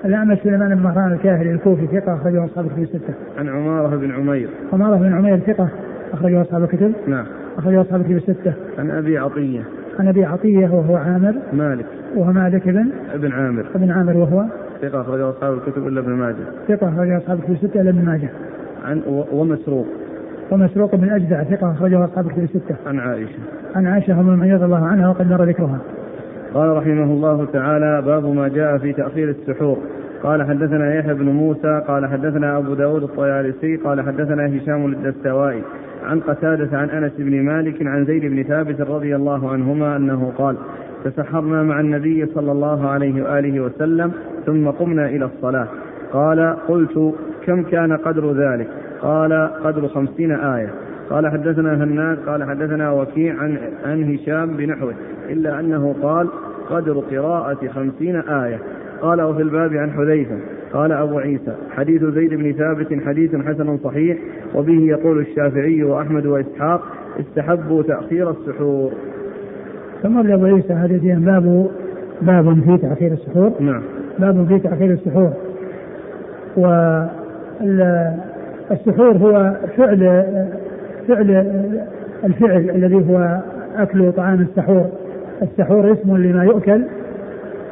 الأعمش سليمان بن مهران الكاهلي الكوفي ثقة أخرجه أصحاب الكتب الستة. عن عمارة بن عمير. عمارة بن عمير ثقة أخرجه أصحاب الكتب. نعم. أخرجه أصحاب الكتب الستة. عن أبي عطية. عن أبي عطية وهو عامر. مالك. وهو مالك بن ابن عامر. ابن عامر وهو ثقة أخرجه أصحاب الكتب إلا ابن ماجه. ثقة أخرجه أصحاب الكتب الستة إلا ابن ماجه. عن ومسروق. ومسروق بن أجدع ثقة أخرجه أصحاب الكتب الستة. عن عائشة. عن عائشة أم المؤمنين رضي الله عنها وقد مر ذكرها. قال رحمه الله تعالى باب ما جاء في تأخير السحور. قال حدثنا يحيى بن موسى قال حدثنا أبو داود الطيالسي قال حدثنا هشام الدستوائي. عن قتادة عن أنس بن مالك عن زيد بن ثابت رضي الله عنهما أنه قال تسحرنا مع النبي صلى الله عليه وآله وسلم ثم قمنا إلى الصلاة. قال قلت كم كان قدر ذلك؟ قال قدر خمسين آية. قال حدثنا هناد قال حدثنا وكيع عن, عن هشام بنحوه إلا أنه قال قدر قراءة خمسين آية. قال وفي الباب عن حذيفة. قال أبو عيسى حديث زيد بن ثابت حديث حسن صحيح وبه يقول الشافعي وأحمد وإسحاق استحبوا تأخير السحور. ثم أبو عيسى حديث باب باب في تأخير السحور. نعم. باب في تأخير السحور. والسحور هو فعل فعل الفعل الذي هو أكل طعام السحور. السحور اسم لما يؤكل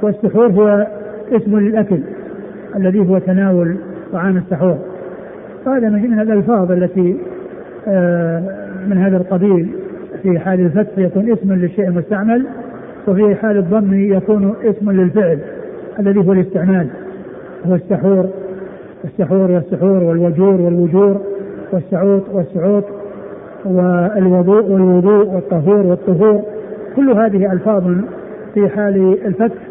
والسحور هو اسم للأكل الذي هو تناول طعام السحور. هذا من الألفاظ التي آه، من هذا القبيل في حال الفتح يكون اسم للشيء المستعمل وفي حال الضم يكون اسم للفعل الذي هو الاستعمال. هو السحور السحور والسحور والوجور والوجور والسعوط والسعوط والوضوء والوضوء والطهور والطهور. كل هذه ألفاظ في حال الفتح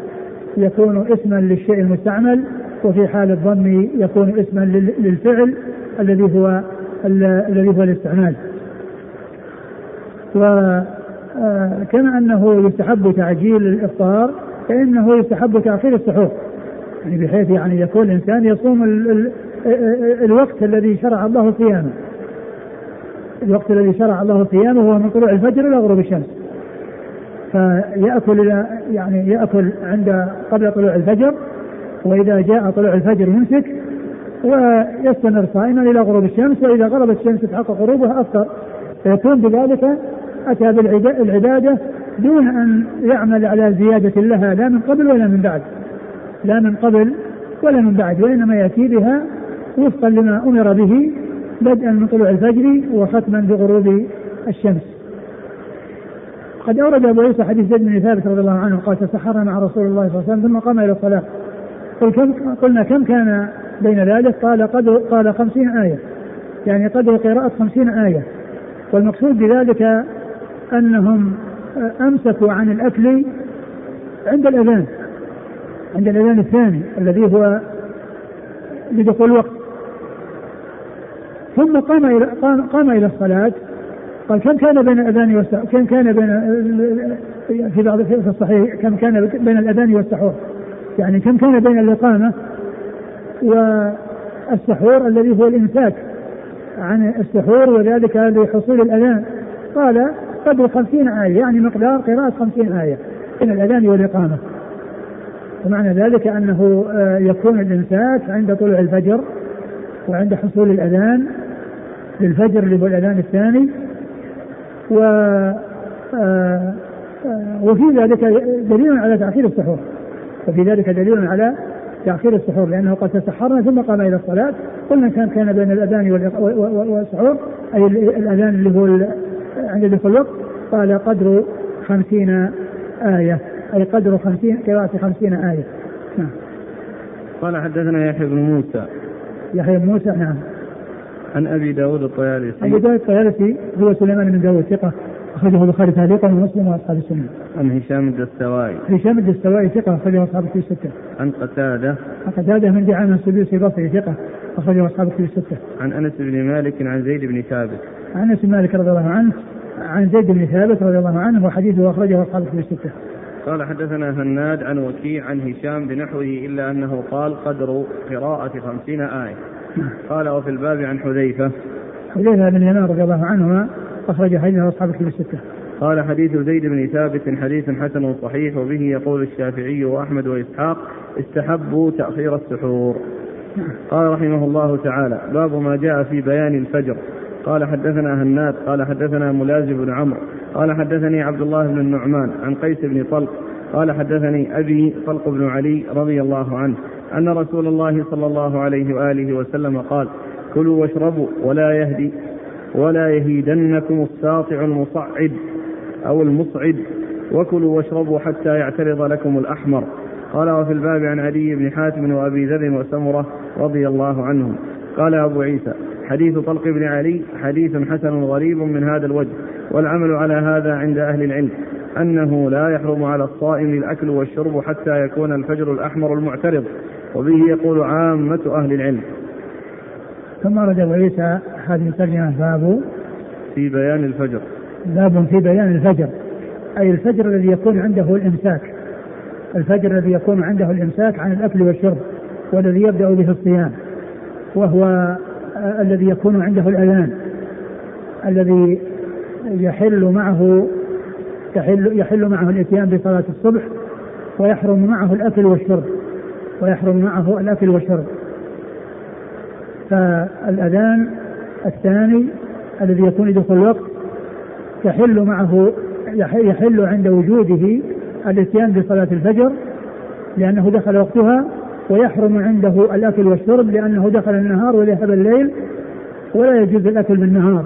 يكون اسما للشيء المستعمل وفي حال الضم يكون اسما للفعل الذي هو الذي هو الاستعمال. وكما أنه يستحب تعجيل الإفطار فإنه يستحب تأخير السحور. يعني بحيث يعني يكون الإنسان يصوم ال ال الوقت الذي شرع الله صيامه. الوقت الذي شرع الله صيامه هو من طلوع الفجر إلى غروب الشمس. فيأكل يعني يأكل عند قبل طلوع الفجر وإذا جاء طلوع الفجر يمسك ويستمر صائما إلى غروب الشمس وإذا غربت الشمس تحقق غروبها أفطر. فيكون بذلك أتى بالعبادة دون أن يعمل على زيادة لها لا من قبل ولا من بعد. لا من قبل ولا من بعد وإنما يأتي بها وفقا لما أمر به بدءا من طلوع الفجر وختما بغروب الشمس. قد أورد أبو عيسى حديث زيد بن ثابت رضي الله عنه قال تسحرنا مع رسول الله صلى الله عليه وسلم ثم قام إلى الصلاة. قل كم قلنا كم كان بين ذلك؟ قال قدر قال خمسين آية. يعني قدر قراءة خمسين آية. والمقصود بذلك أنهم أمسكوا عن الأكل عند الأذان عند الأذان الثاني الذي هو لدخول الوقت. ثم قام إلى قام, قام إلى الصلاة. قال كم كان بين الأذان والسحور؟ كم كان بين في بعض في الصحيح كم كان بين الأذان والسحور. يعني كم كان بين الإقامة والسحور الذي هو الامساك عن السحور وذلك لحصول الأذان. قال قدر خمسين آية يعني مقدار قراءة خمسين آية بين الأذان والإقامة. ومعنى ذلك أنه آه، يكون الإمساك عند طلوع الفجر وعند حصول الأذان للفجر اللي هو الأذان الثاني و آه، آه، وفي ذلك دليل على تأخير السحور. وفي ذلك دليل على تأخير السحور لأنه قد تسحرنا ثم قام إلى الصلاة. قلنا كان كان بين الأذان والسحور أي الأذان اللي هو عند دخول الوقت قال قدر خمسين آية. أي قدر خمسين قراءة خمسين آية. نعم. قال حدثنا يحيى بن موسى. يحيى بن موسى نعم. عن أبي داود الطيالسي أبي داود الطيالسي هو سليمان بن داود ثقة أخرجه البخاري تعليقا ومسلم وأصحاب السنة. عن هشام الدستوائي. هشام الدستوائي ثقة أخرجه أصحاب الكتب الستة. عن قتادة. عن قتادة من دعامه السدوسي البصري ثقة أخرجه أصحاب الكتب الستة. عن أنس بن مالك عن زيد بن ثابت. عن أنس بن مالك رضي الله عنه عن زيد بن ثابت رضي الله عنه وحديثه أخرجه أصحاب الكتب الستة. قال حدثنا هناد عن وكيع عن هشام بنحوه إلا أنه قال قدر قراءة خمسين آية. قال وفي الباب عن حذيفة. حذيفة بن اليمان رضي الله عنهما أخرج حديثه أصحاب الكتب الستة. قال حديث زيد بن ثابت حديث حسن صحيح وبه يقول الشافعي وأحمد وإسحاق استحبوا تأخير السحور. قال رحمه الله تعالى باب ما جاء في بيان الفجر. قال حدثنا هناد قال حدثنا ملازم بن عمرو. قال حدثني عبد الله بن النعمان عن قيس بن طلق. قال حدثني أبي طلق بن علي رضي الله عنه. أن رسول الله صلى الله عليه وآله وسلم قال كلوا واشربوا ولا يهدي ولا يهيدنكم الساطع المصعد أو المصعد وكلوا واشربوا حتى يعترض لكم الأحمر. قال وفي الباب عن علي بن حاتم وأبي ذر وسمرة رضي الله عنهم. قال أبو عيسى حديث طلق بن علي حديث حسن غريب من هذا الوجه. والعمل على هذا عند أهل العلم أنه لا يحرم على الصائم الأكل والشرب حتى يكون الفجر الأحمر المعترض وبه يقول عامة أهل العلم. ثم رد أبو عيسى هذه الترجمة باب في بيان الفجر. باب في بيان الفجر أي الفجر الذي يكون عنده الإمساك الفجر الذي يكون عنده الإمساك عن الأكل والشرب والذي يبدأ به الصيام وهو الذي يكون عنده الأذان الذي يحل معه يحل, يحل معه الإتيان بصلاة الصبح ويحرم معه الأكل والشرب ويحرم معه الأكل والشرب. فالأذان الثاني الذي يكون يدخل الوقت يحل معه يحل عند وجوده الإتيان بصلاة الفجر لأنه دخل وقتها ويحرم عنده الأكل والشرب لأنه دخل النهار وذهب الليل ولا يجوز الأكل بالنهار.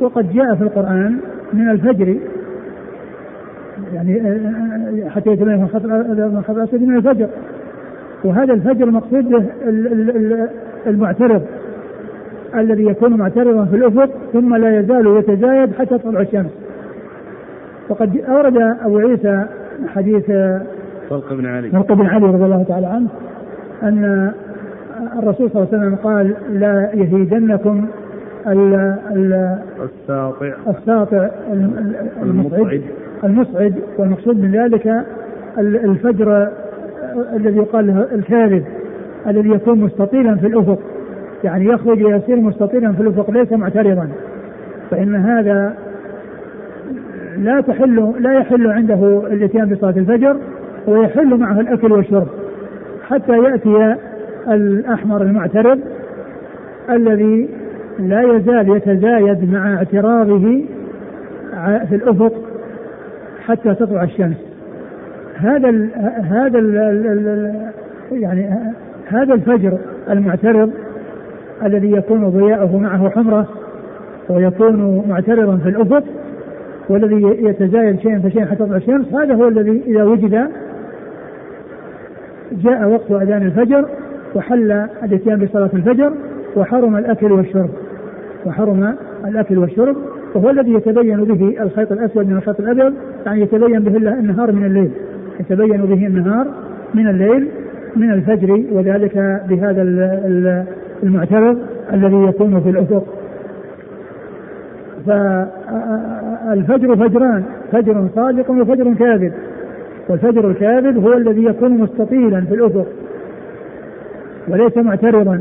وقد جاء في القرآن من الفجر يعني حتى يتبين من خطر الأسد من الفجر. وهذا الفجر مقصود به المعترض الذي يكون معترضا في الأفق ثم لا يزال يتزايد حتى تطلع الشمس. وقد أورد أبو عيسى حديث طلق بن علي. طلق بن علي رضي الله تعالى عنه أن الرسول صلى الله عليه وسلم قال لا يهيدنكم الساطع. الساطع المصعد. المصعد. والمقصود من ذلك الفجر الذي يقال له الكاذب الذي يكون مستطيلا في الأفق. يعني يخرج ويصير مستطيلا في الأفق ليس معترضا. فإن هذا لا تحل لا يحل عنده الاتيان بصلاة الفجر ويحل معه الأكل والشرب. حتى يأتي الأحمر المعترض الذي لا يزال يتزايد مع اعتراضه في الأفق حتى تطلع الشمس. هذا ال هذا ال يعني هذا الفجر المعترض الذي يكون ضياءه معه حمرة ويكون معترضا في الأفق والذي يتزايد شيئا فشيئا حتى تطلع الشمس هذا هو الذي إذا وجد جاء وقت أذان الفجر وحل الاتيان بصلاة الفجر وحرم الأكل والشرب. وحرم الأكل والشرب وهو الذي يتبين به الخيط الأسود من الخيط الأبيض يعني يتبين به النهار من الليل. يتبين به النهار من الليل من الفجر وذلك بهذا المعترض الذي يكون في الأفق. فالفجر فجران فجر صادق وفجر كاذب. والفجر الكاذب هو الذي يكون مستطيلا في الأفق وليس معترضا.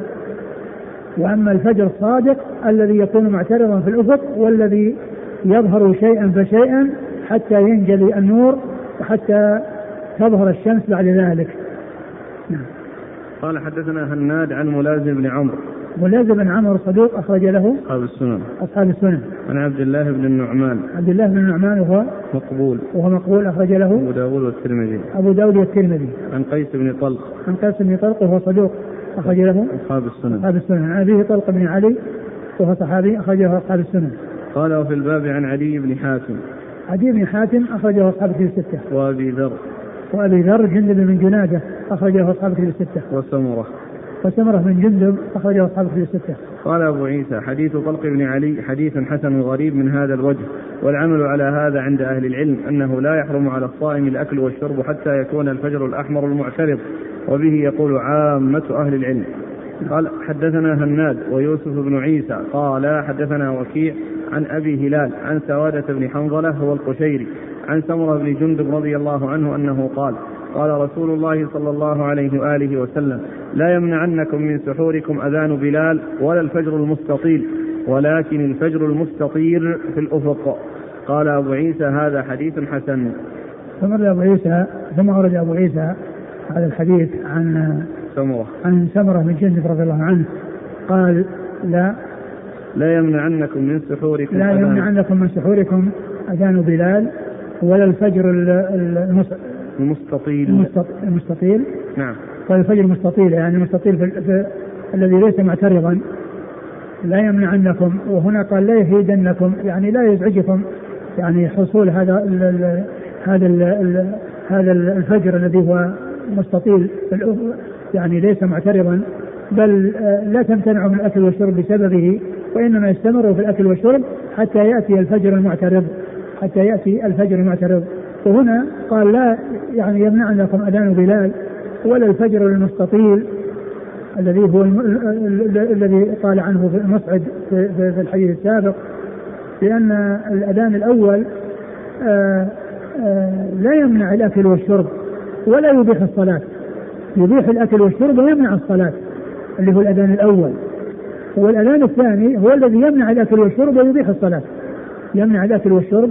وأما الفجر الصادق الذي يكون معترضا في الأفق والذي يظهر شيئا فشيئا حتى ينجلي النور وحتى تظهر الشمس بعد ذلك. نعم. قال حدثنا هناد عن ملازم بن عمرو. ملازم بن عمرو صدوق أخرج له أصحاب السنن. أصحاب السنن. عن عبد الله بن النعمان. عبد الله بن النعمان وهو مقبول. وهو مقبول أخرج له أبو داود والترمذي. أبو داود والترمذي. عن قيس بن طلق. عن قيس بن طلق وهو صدوق أخرج له؟ أصحاب السنن. أصحاب السنن. عن أبيه طلق بن علي وهو صحابي أخرجه أصحاب السنن. قال وفي الباب عن علي بن حاتم. علي بن حاتم أخرجه أصحاب الكتب الستة. وأبي ذر. وأبي ذر جندب بن جنادة أخرجه أصحاب الكتب الستة. وسمرة. وسمرة بن جندب أخرجه أصحاب الكتب الستة. قال أبو عيسى حديث طلق بن علي حديث حسن غريب من هذا الوجه والعمل على هذا عند أهل العلم أنه لا يحرم على الصائم الأكل والشرب حتى يكون الفجر الأحمر المعترض. وبه يقول عامة أهل العلم. قال حدثنا هناد ويوسف بن عيسى. قال حدثنا وكيع عن أبي هلال عن سوادة بن حنظلة هو القشيري عن سمرة بن جندب رضي الله عنه أنه قال قال رسول الله صلى الله عليه وآله وسلم لا يمنعنكم من سحوركم أذان بلال ولا الفجر المستطيل ولكن الفجر المستطير في الأفق. قال أبو عيسى هذا حديث حسن. ثم أبو عيسى ثم أورد أبو عيسى هذا الحديث عن سمرة. عن سمرة بن جندب رضي الله عنه. قال لا. لا يمنعنكم من سحوركم لا يمنعنكم من سحوركم أذان بلال ولا الفجر المستطيل. المستطيل. نعم. قال الفجر المستطيل يعني المستطيل في, في الذي ليس معترضا. لا يمنعنكم وهنا قال لا يفيدنكم يعني لا يزعجكم يعني حصول هذا ال هذا ال هذا الفجر الذي هو مستطيل يعني ليس معترضا بل آه، لا تمتنعوا من الأكل والشرب بسببه وإنما يستمروا في الأكل والشرب حتى يأتي الفجر المعترض حتى يأتي الفجر المعترض. وهنا قال لا يعني يمنعنكم أذان بلال ولا الفجر المستطيل الذي هو الذي قال عنه في المصعد في الحديث السابق لأن الأذان الأول آه، آه، لا يمنع الأكل والشرب. ولا يبيح الصلاة. يبيح الأكل والشرب ويمنع الصلاة اللي هو الأذان الأول. والأذان الثاني هو الذي يمنع الأكل والشرب ويبيح الصلاة. يمنع الأكل والشرب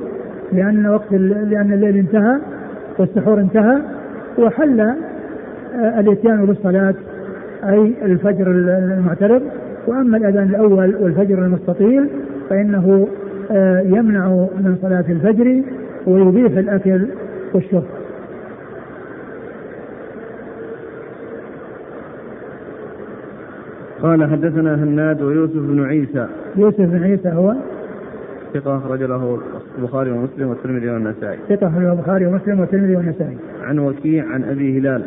لأن وقت لأن الليل انتهى والسحور انتهى وحل آه، الإتيان بالصلاة أي الفجر المعترض. وأما الأذان الأول والفجر المستطيل فإنه آه، يمنع من صلاة الفجر ويبيح الأكل والشرب. قال حدثنا هناد ويوسف بن عيسى يوسف بن عيسى هو ثقة أخرج له البخاري ومسلم والترمذي والنسائي ثقة أخرج البخاري ومسلم والترمذي والنسائي عن وكيع عن أبي هلال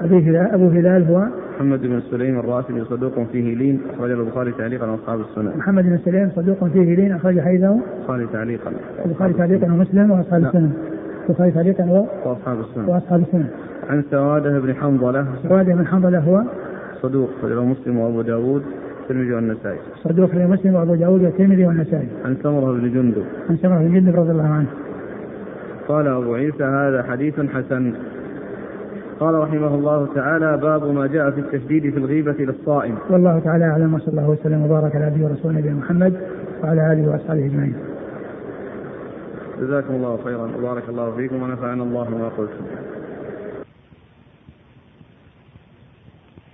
أبي هلال أبو هلال هو محمد بن سليم الرافدي صدوق فيه لين أخرج البخاري تعليقا وأصحاب السنن. محمد بن سليم صدوق فيه لين أخرج حيثه البخاري تعليقا. البخاري تعليقا ومسلم وأصحاب السنن. البخاري تعليقا. وأصحاب السنن. وأصحاب السنن. عن سوادة بن حنظلة. سوادة بن حنظلة هو صدوق أخرجه مسلم وأبو داود الترمذي والنسائي. صدوق أخرجه مسلم وأبو داود والترمذي والنسائي. عن سمرة بن جندب. عن سمرة بن جندب رضي الله عنه. قال أبو عيسى هذا حديث حسن قال رحمه الله تعالى باب ما جاء في التشديد في الغيبة للصائم. والله تعالى أعلم وصلى الله وسلم وبارك على عبده ورسوله نبينا محمد وعلى آله وأصحابه أجمعين. جزاكم الله خيرا وبارك الله فيكم ونفعنا الله بما قلتم.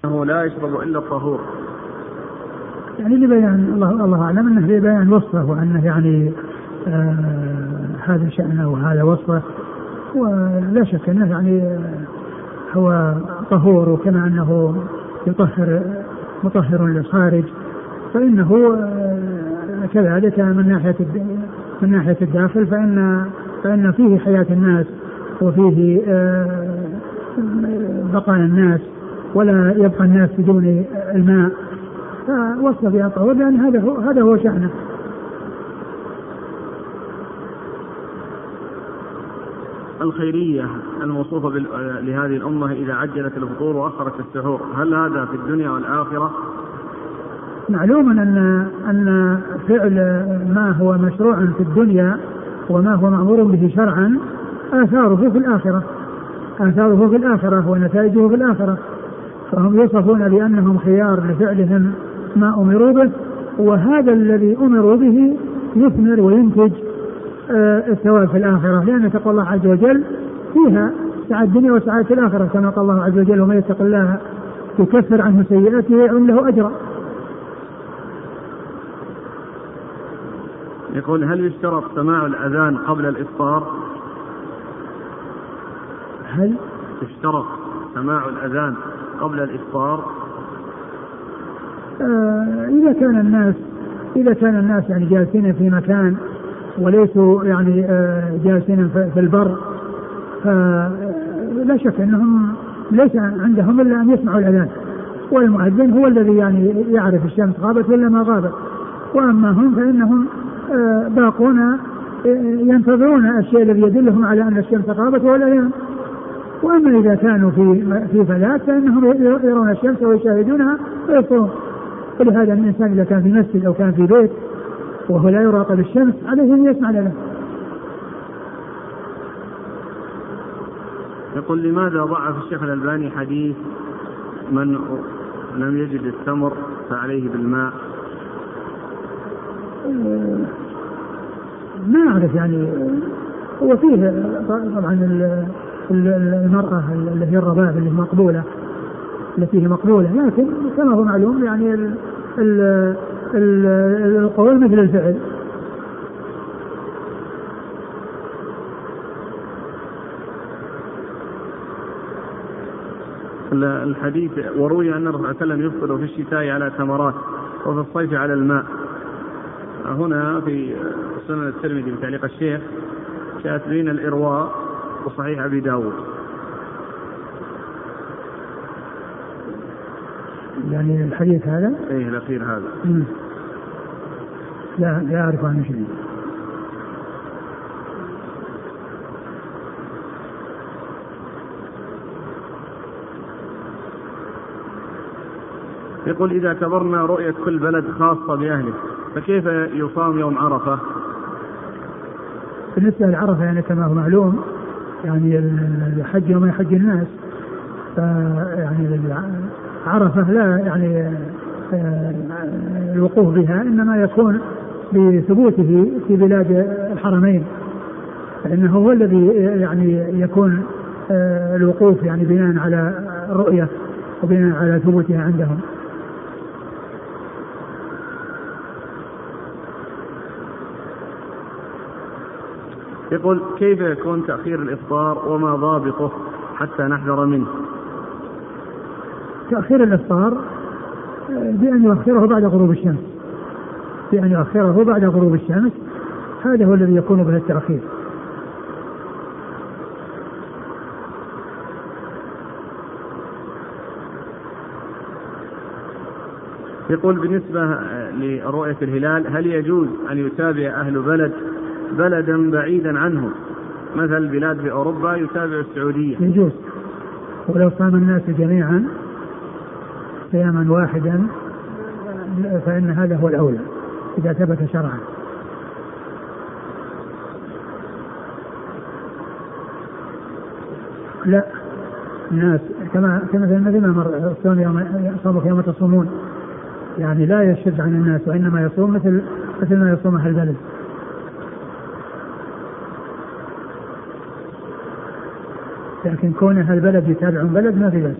أنه لا يشرب إلا الطهور. يعني لبيان الله الله أعلم أنه لبيان وصفه وأنه يعني آه هذا شأنه وهذا وصفه. ولا شك أنه يعني آه هو طهور وكما أنه يطهر مطهر للخارج. فإنه آه، كذلك من ناحية من ناحية الداخل فإن فإن فيه حياة الناس وفيه آه، بقايا الناس. ولا يبقى الناس بدون الماء. فوصف بها طهور لأن هذا هو هذا هو شأنه. الخيرية الموصوفة لهذه الأمة إذا عجلت الفطور وأخرت السحور. هل هذا في الدنيا والآخرة؟ معلوم أن أن فعل ما هو مشروع في الدنيا وما هو مأمور به شرعا آثاره في الآخرة. آثاره في الآخرة ونتائجه في الآخرة. فهم يوصفون بأنهم خيار لفعلهم ما أمروا به وهذا الذي أمروا به يثمر وينتج آه، الثواب في الآخرة لأن تقوى الله عز وجل فيها سعادة الدنيا وسعادة الآخرة كما قال الله عز وجل ومن يتق الله يكفر عنه سيئاته ويعن له أجرا يقول هل يشترط سماع الأذان قبل الإفطار؟ هل يشترط سماع الأذان قبل الإفطار؟ آه إذا كان الناس إذا كان الناس يعني جالسين في مكان وليسوا يعني آه، جالسين في البر فلا شك أنهم ليس عندهم إلا أن يسمعوا الأذان. والمؤذن هو الذي يعني يعرف الشمس غابت ولا ما غابت. وأما هم فإنهم آه، باقون آه، ينتظرون الشيء الذي يدلهم على أن الشمس غابت وهو الاذان وأما إذا كانوا في في فلات فإنهم يرون الشمس ويشاهدونها ويفطرون ولهذا الإنسان إذا كان في مسجد أو كان في بيت وهو لا يراقب الشمس عليه أن يسمع له يقول لماذا ضعف الشيخ الألباني حديث من لم يجد التمر فعليه بالماء؟ ما أعرف يعني. هو فيه طبعا المرأة اللي هي الرباب اللي مقبولة التي هي مقبولة. لكن كما هو معلوم يعني ال ال ال القول مثل الفعل. الحديث وروي أن الرسول صلى الله عليه وسلم يفطر في الشتاء على تمرات وفي الصيف على الماء. هنا في سنن الترمذي بتعليق الشيخ جاءت بين الإرواء وصحيح أبي داود يعني الحديث هذا؟ إيه الأخير هذا. لا لا أعرف عنه شيء. يقول إذا اعتبرنا رؤية كل بلد خاصة بأهله فكيف يصام يوم عرفة؟ بالنسبة لعرفة يعني كما هو معلوم يعني الحج يوم يحج الناس يعني عرفة لا يعني آه، الوقوف بها إنما يكون بثبوته في بلاد الحرمين فإنه هو الذي يعني يكون آه، الوقوف يعني بناء على الرؤية وبناء على ثبوتها عندهم. يقول كيف يكون تأخير الإفطار وما ضابطه حتى نحذر منه؟ تأخير الإفطار آه، بأن يؤخره بعد غروب الشمس. بأن يؤخره بعد غروب الشمس هذا هو الذي يكون به التأخير. يقول بالنسبة لرؤية الهلال هل يجوز أن يتابع أهل بلد بلدا بعيدا عنهم مثل بلاد في أوروبا يتابع السعودية. يجوز. ولو صام الناس جميعا صياما واحدا فإن هذا هو الأولى إذا ثبت شرعا. لا الناس كما كما مثل ما مر يوم صومك يوم تصومون. يعني لا يشد عن الناس وإنما يصوم مثل مثل ما يصوم أهل البلد. لكن كون أهل البلد يتابعون بلد ما في بس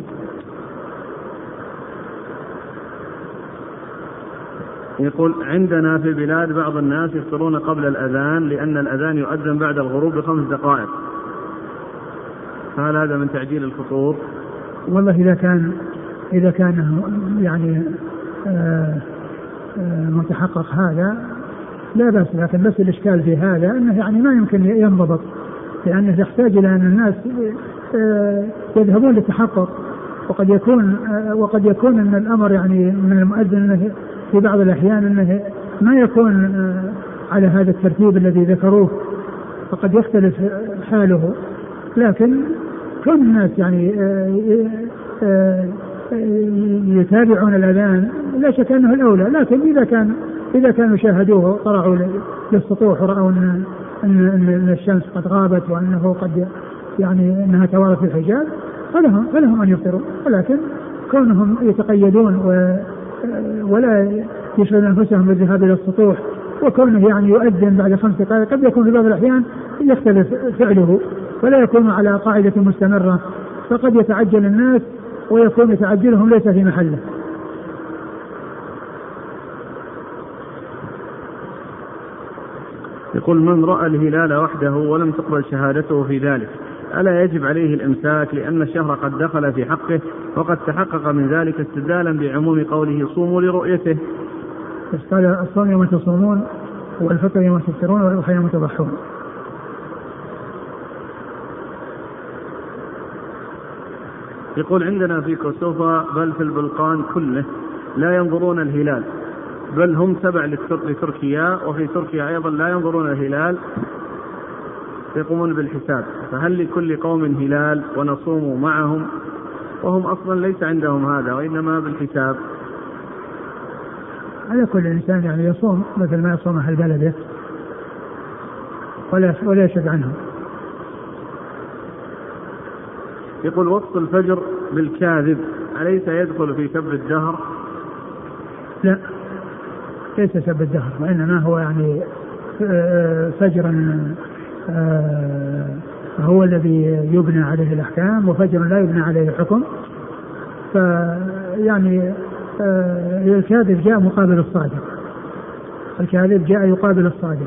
يقول عندنا في البلاد بعض الناس يفطرون قبل الأذان لأن الأذان يؤذن بعد الغروب بخمس دقائق. فهل هذا من تعجيل الفطور؟ والله إذا كان إذا كان يعني آه، آه، متحقق هذا لا بأس لكن بس الإشكال في هذا أنه يعني ما يمكن ينضبط. لأنه يحتاج إلى أن الناس آه، يذهبون للتحقق. وقد يكون وقد يكون أن الأمر يعني من المؤذن أنه في بعض الأحيان أنه ما يكون على هذا الترتيب الذي ذكروه. فقد يختلف حاله. لكن كون الناس يعني يتابعون الأذان لا شك أنه الأولى. لكن إذا كان إذا كانوا شاهدوه طلعوا للسطوح ورأوا ان إن الشمس قد غابت وأنه قد يعني إنها توارت في الحجاب فلهم فلهم أن يفطروا. ولكن كونهم يتقيدون و ولا يشغلون أنفسهم بالذهاب إلى السطوح وكونه يعني يؤذن بعد خمس دقائق قد يكون في بعض الأحيان يختلف فعله ولا يكون على قاعدة مستمرة فقد يتعجل الناس ويكون تعجلهم ليس في محله. يقول من رأى الهلال وحده ولم تقبل شهادته في ذلك ألا يجب عليه الإمساك لأن الشهر قد دخل في حقه وقد تحقق من ذلك استدلالا بعموم قوله صوموا لرؤيته. قال الصوم يوم تصومون والفطر يوم تفطرون والأضحى يوم تضحون. يقول عندنا في كوسوفا بل في البلقان كله لا ينظرون الهلال بل هم تبع لتركيا وفي تركيا أيضا لا ينظرون الهلال يقومون بالحساب. فهل لكل قوم هلال ونصوم معهم؟ وهم أصلا ليس عندهم هذا وإنما بالحساب. على كل إنسان يعني يصوم مثل ما يصوم أهل بلده ولا ولا يشد عنهم. يقول وصف الفجر بالكاذب أليس يدخل في سب الدهر؟ لا. ليس سب الدهر وإنما هو يعني آه، فجر آه، هو الذي يبنى عليه الأحكام وفجر لا يبنى عليه الحكم فيعني آه، الكاذب جاء مقابل الصادق. الكاذب جاء يقابل الصادق.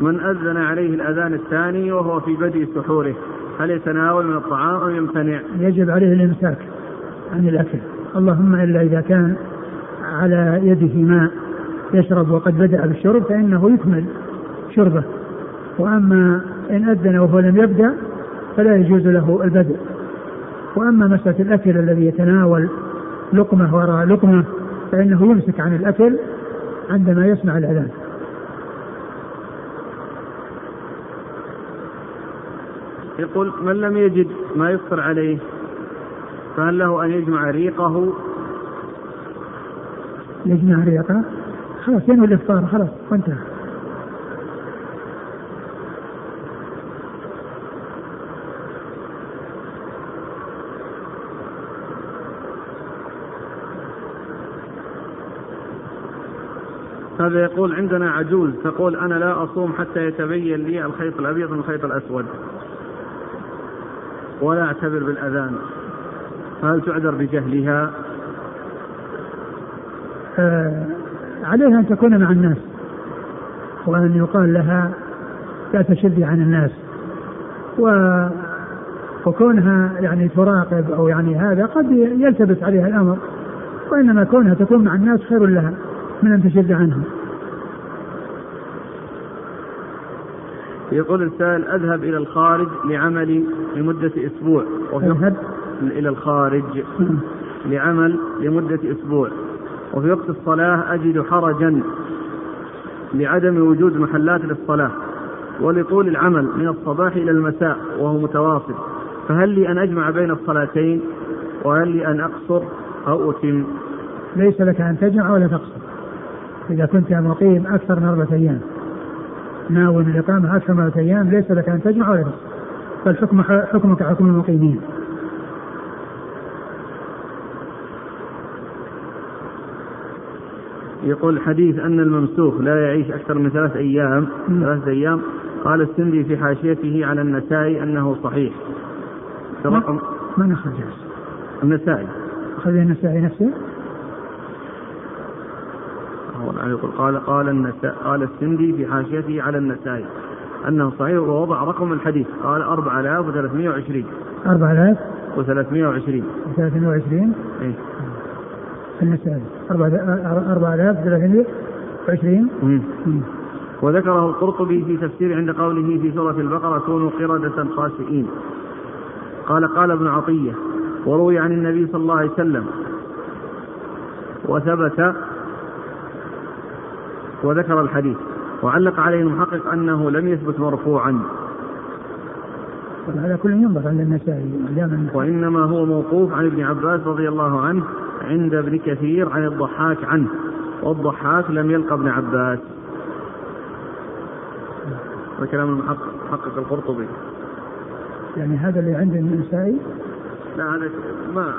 من أذن عليه الأذان الثاني وهو في بدء سحوره هل يتناول من الطعام أو يمتنع؟ يجب عليه الإمساك عن الأكل. اللهم إلا إذا كان على يده ماء يشرب وقد بدأ بالشرب فإنه يكمل شربه. وأما إن أذن وهو لم يبدأ فلا يجوز له البدء. وأما مسألة الأكل الذي يتناول لقمة وراء لقمة فإنه يمسك عن الأكل عندما يسمع الأذان. يقول من لم يجد ما يفطر عليه؟ فهل له أن يجمع ريقه. يجمع ريقه. خلاص ينوي الإفطار خلاص وانتهى. هذا يقول عندنا عجوز تقول أنا لا أصوم حتى يتبين لي الخيط الأبيض من الخيط الأسود. ولا أعتبر بالأذان. فهل تعذر بجهلها؟ آه عليها أن تكون مع الناس وأن يقال لها لا تشذي عن الناس. و وكونها يعني تراقب أو يعني هذا قد يلتبس عليها الأمر وإنما كونها تكون مع الناس خير لها من أن تشد عنهم. يقول السائل أذهب إلى الخارج لعملي لمدة أسبوع. أذهب؟ إلى الخارج لعمل لمدة أسبوع. وفي وقت الصلاة أجد حرجا لعدم وجود محلات للصلاة ولطول العمل من الصباح إلى المساء وهو متواصل. فهل لي أن أجمع بين الصلاتين؟ وهل لي أن أقصر أو أتم؟ ليس لك أن تجمع ولا تقصر. إذا كنت مقيم أكثر من أربعة أيام. ناوي الإقامة أكثر من أربعة أيام ليس لك أن تجمع ولا تقصر. فالحكم حكمك حكم المقيمين. يقول الحديث أن الممسوخ لا يعيش أكثر من ثلاث أيام ثلاث أيام. قال السندي في حاشيته على النسائي أنه صحيح. رقم من أخرج النسائي. أخرج النسائي نفسه؟ يقول قال قال النساء قال السندي في حاشيته على النسائي أنه صحيح ووضع رقم الحديث. قال 4320 4000 و320 320 إيه. النسائي 4320 وذكره القرطبي في تفسير عند قوله في سورة البقرة كونوا قردة خاسئين. قال قال ابن عطية وروي عن النبي صلى الله عليه وسلم وثبت وذكر الحديث وعلق عليه المحقق أنه لم يثبت مرفوعا. هذا كل ينظر عند النسائي وإنما هو موقوف عن ابن عباس رضي الله عنه عند ابن كثير عن الضحاك عنه والضحاك لم يلقى ابن عباس. هذا كلام المحقق محقق القرطبي. يعني هذا اللي عند النسائي؟ لا هذا ما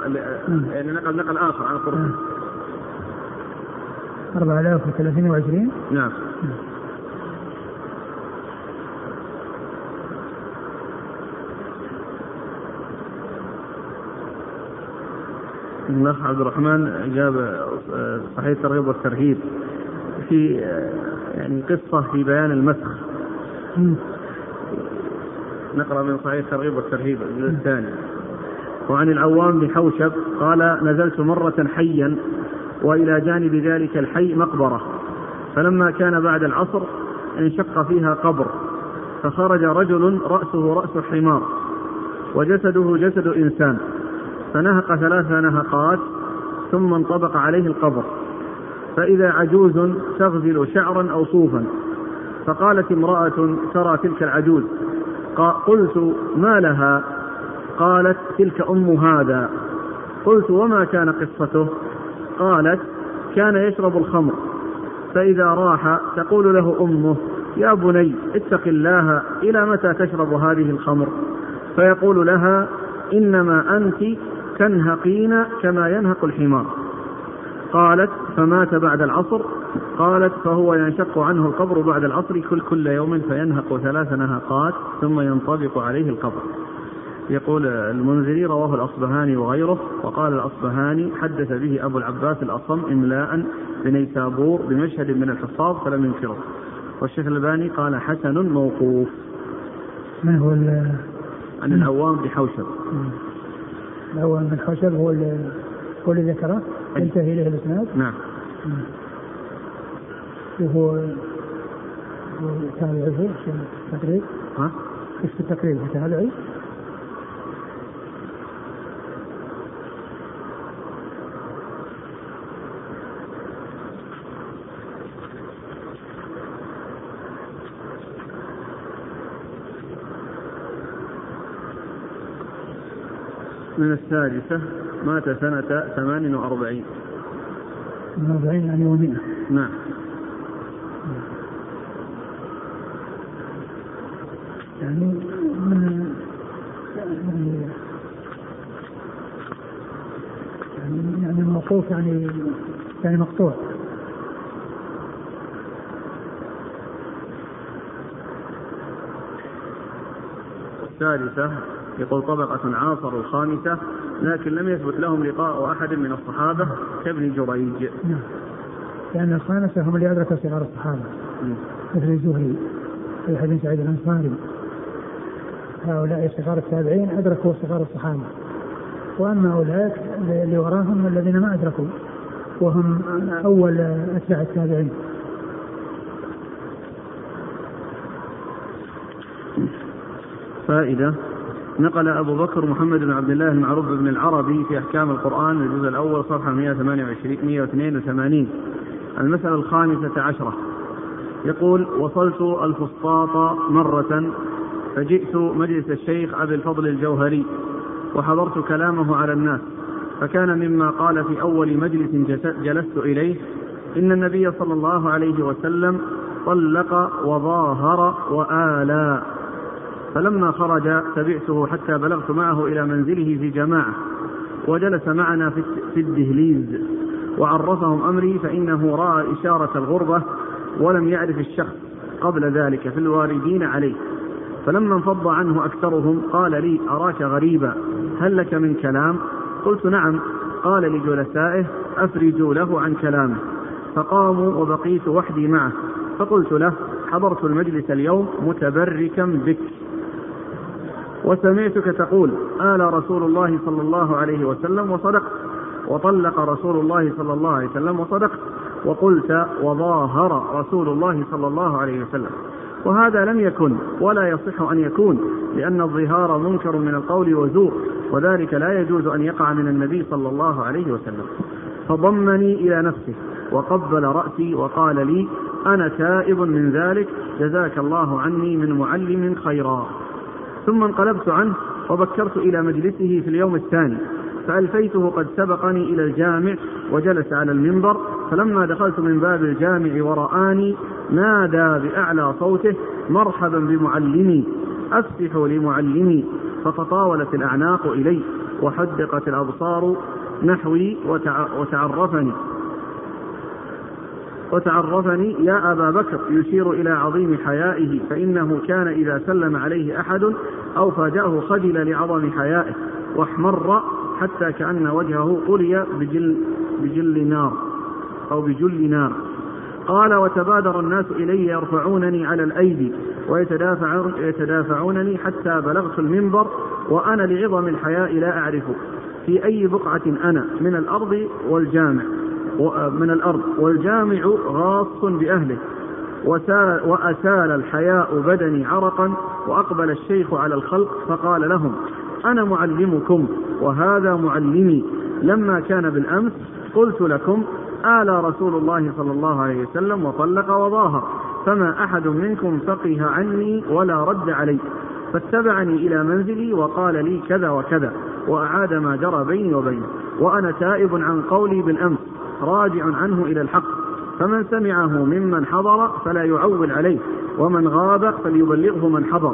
يعني نقل نقل آخر عن القرطبي. 4320 نعم. الأخ عبد الرحمن جاب آه، صحيح الترغيب والترهيب في آه، يعني قصة في بيان المسخ. نقرأ من صحيح الترغيب والترهيب الجزء الثاني. وعن العوام بن حوشب قال نزلت مرة حيا وإلى جانب ذلك الحي مقبرة فلما كان بعد العصر انشق فيها قبر فخرج رجل رأسه رأس حمار وجسده جسد إنسان. فنهق ثلاث نهقات ثم انطبق عليه القبر. فإذا عجوز تغزل شعرا أو صوفا. فقالت امرأة ترى تلك العجوز. قلت ما لها؟ قالت تلك أم هذا. قلت وما كان قصته؟ قالت كان يشرب الخمر. فإذا راح تقول له أمه يا بني اتق الله إلى متى تشرب هذه الخمر؟ فيقول لها إنما أنت تنهقين كما ينهق الحمار. قالت فمات بعد العصر. قالت فهو ينشق عنه القبر بعد العصر كل كل يوم فينهق ثلاث نهقات ثم ينطبق عليه القبر. يقول المنذري رواه الأصبهاني وغيره وقال الأصبهاني حدث به أبو العباس الأصم إملاء بنيسابور بمشهد من الحفاظ فلم ينكره. والشيخ الألباني قال حسن موقوف. من هو عن العوام بحوشب. العوام بن حوشب هو هو اللي ذكره. ينتهي إليه الإسناد. نعم. وهو تابعي في التقريب ها؟ في التقريب؟ تابعي؟ من السادسة مات سنة ثمان وأربعين. من أربعين يعني ومئة. نعم. يعني من يعني يعني يعني موقوف يعني يعني مقطوع. السادسة يقول طبقة عاصروا الخامسة لكن لم يثبت لهم لقاء أحد من الصحابة كابن جريج. نعم. لأن الخامسة هم اللي أدركوا صغار الصحابة. مثل الزهري في بن سعيد الأنصاري. هؤلاء صغار التابعين أدركوا صغار الصحابة. وأما أولئك اللي وراهم الذين ما أدركوا وهم أول أتباع التابعين. فائدة. نقل أبو بكر محمد بن عبد الله المعروف بن العربي في أحكام القرآن الجزء الأول صفحة 128 182 المسألة الخامسة عشرة. يقول وصلت الفسطاط مرة فجئت مجلس الشيخ أبي الفضل الجوهري وحضرت كلامه على الناس فكان مما قال في أول مجلس جلست إليه إن النبي صلى الله عليه وسلم طلق وظاهر وآلى. فلما خرج تبعته حتى بلغت معه إلى منزله في جماعة وجلس معنا في الدهليز وعرفهم أمري فإنه رأى إشارة الغربة ولم يعرف الشخص قبل ذلك في الواردين عليه. فلما انفض عنه أكثرهم قال لي أراك غريبا هل لك من كلام؟ قلت نعم. قال لجلسائه أفرجوا له عن كلامه. فقاموا وبقيت وحدي معه. فقلت له حضرت المجلس اليوم متبركا بك. وسمعتك تقول آل رسول الله صلى الله عليه وسلم وصدقت وطلق رسول الله صلى الله عليه وسلم وصدقت وقلت وظاهر رسول الله صلى الله عليه وسلم. وهذا لم يكن ولا يصح أن يكون لأن الظهار منكر من القول وزور وذلك لا يجوز أن يقع من النبي صلى الله عليه وسلم. فضمني إلى نفسه وقبل رأسي وقال لي أنا تائب من ذلك جزاك الله عني من معلم خيرا. ثم انقلبت عنه وبكرت إلى مجلسه في اليوم الثاني. فألفيته قد سبقني إلى الجامع وجلس على المنبر فلما دخلت من باب الجامع ورآني نادى بأعلى صوته مرحبا بمعلمي أفتحوا لمعلمي. فتطاولت الأعناق إلي وحدقت الأبصار نحوي وتعرفني. وتعرفني يا أبا بكر يشير إلى عظيم حيائه فإنه كان إذا سلم عليه أحد أو فاجأه خجل لعظم حيائه واحمر حتى كأن وجهه قلي بجل, بجل نار أو بجل نار. قال وتبادر الناس إلي يرفعونني على الأيدي ويتدافعونني حتى بلغت المنبر وأنا لعظم الحياء لا أعرف في أي بقعة أنا من الأرض والجامع. من الأرض. والجامع غاص بأهله. وأسال الحياء بدني عرقا وأقبل الشيخ على الخلق فقال لهم أنا معلمكم وهذا معلمي. لما كان بالأمس قلت لكم آل رسول الله صلى الله عليه وسلم وطلق وظاهر فما أحد منكم فقه عني ولا رد علي. فاتبعني إلى منزلي وقال لي كذا وكذا وأعاد ما جرى بيني وبينه. وأنا تائب عن قولي بالأمس. راجع عنه إلى الحق. فمن سمعه ممن حضر فلا يعول عليه ومن غاب فليبلغه من حضر.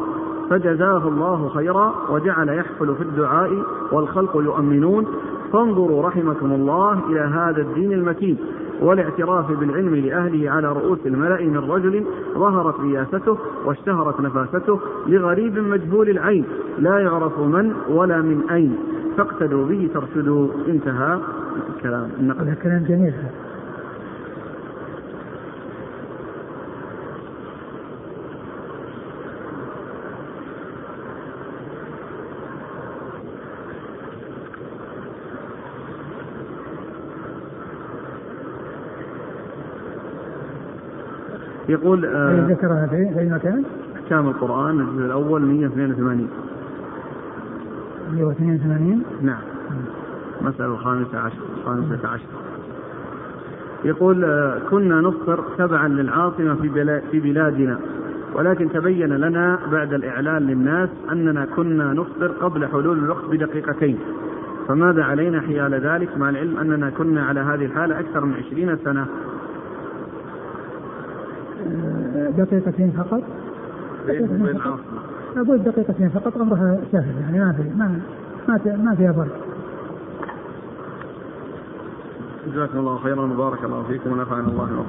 فجزاه الله خيرا وجعل يحفل في الدعاء والخلق يؤمنون. فانظروا رحمكم الله إلى هذا الدين المتين. والاعتراف بالعلم لأهله على رؤوس الملأ من رجل ظهرت رياسته واشتهرت نفاسته لغريب مجهول العين. لا يعرف من ولا من أين. فاقتدوا به ترشدوا. انتهى الكلام. النقل كلام جميل. يقول آه ذكرها في أي مكان؟ أحكام القرآن الجزء الأول 182 182 نعم. المسألة الخامسة عشر الخامسة عشر. يقول آه كنا نفطر تبعا للعاصمة في, في بلادنا ولكن تبين لنا بعد الإعلان للناس أننا كنا نفطر قبل حلول الوقت بدقيقتين. فماذا علينا حيال ذلك؟ مع العلم أننا كنا على هذه الحالة أكثر من عشرين سنة. دقيقتين فقط. دقيقتين فقط. أقول دقيقتين فقط أمرها سهل يعني ما في ما ما ما فيها فرق. جزاكم الله خيرا وبارك الله فيكم ونفعنا الله بما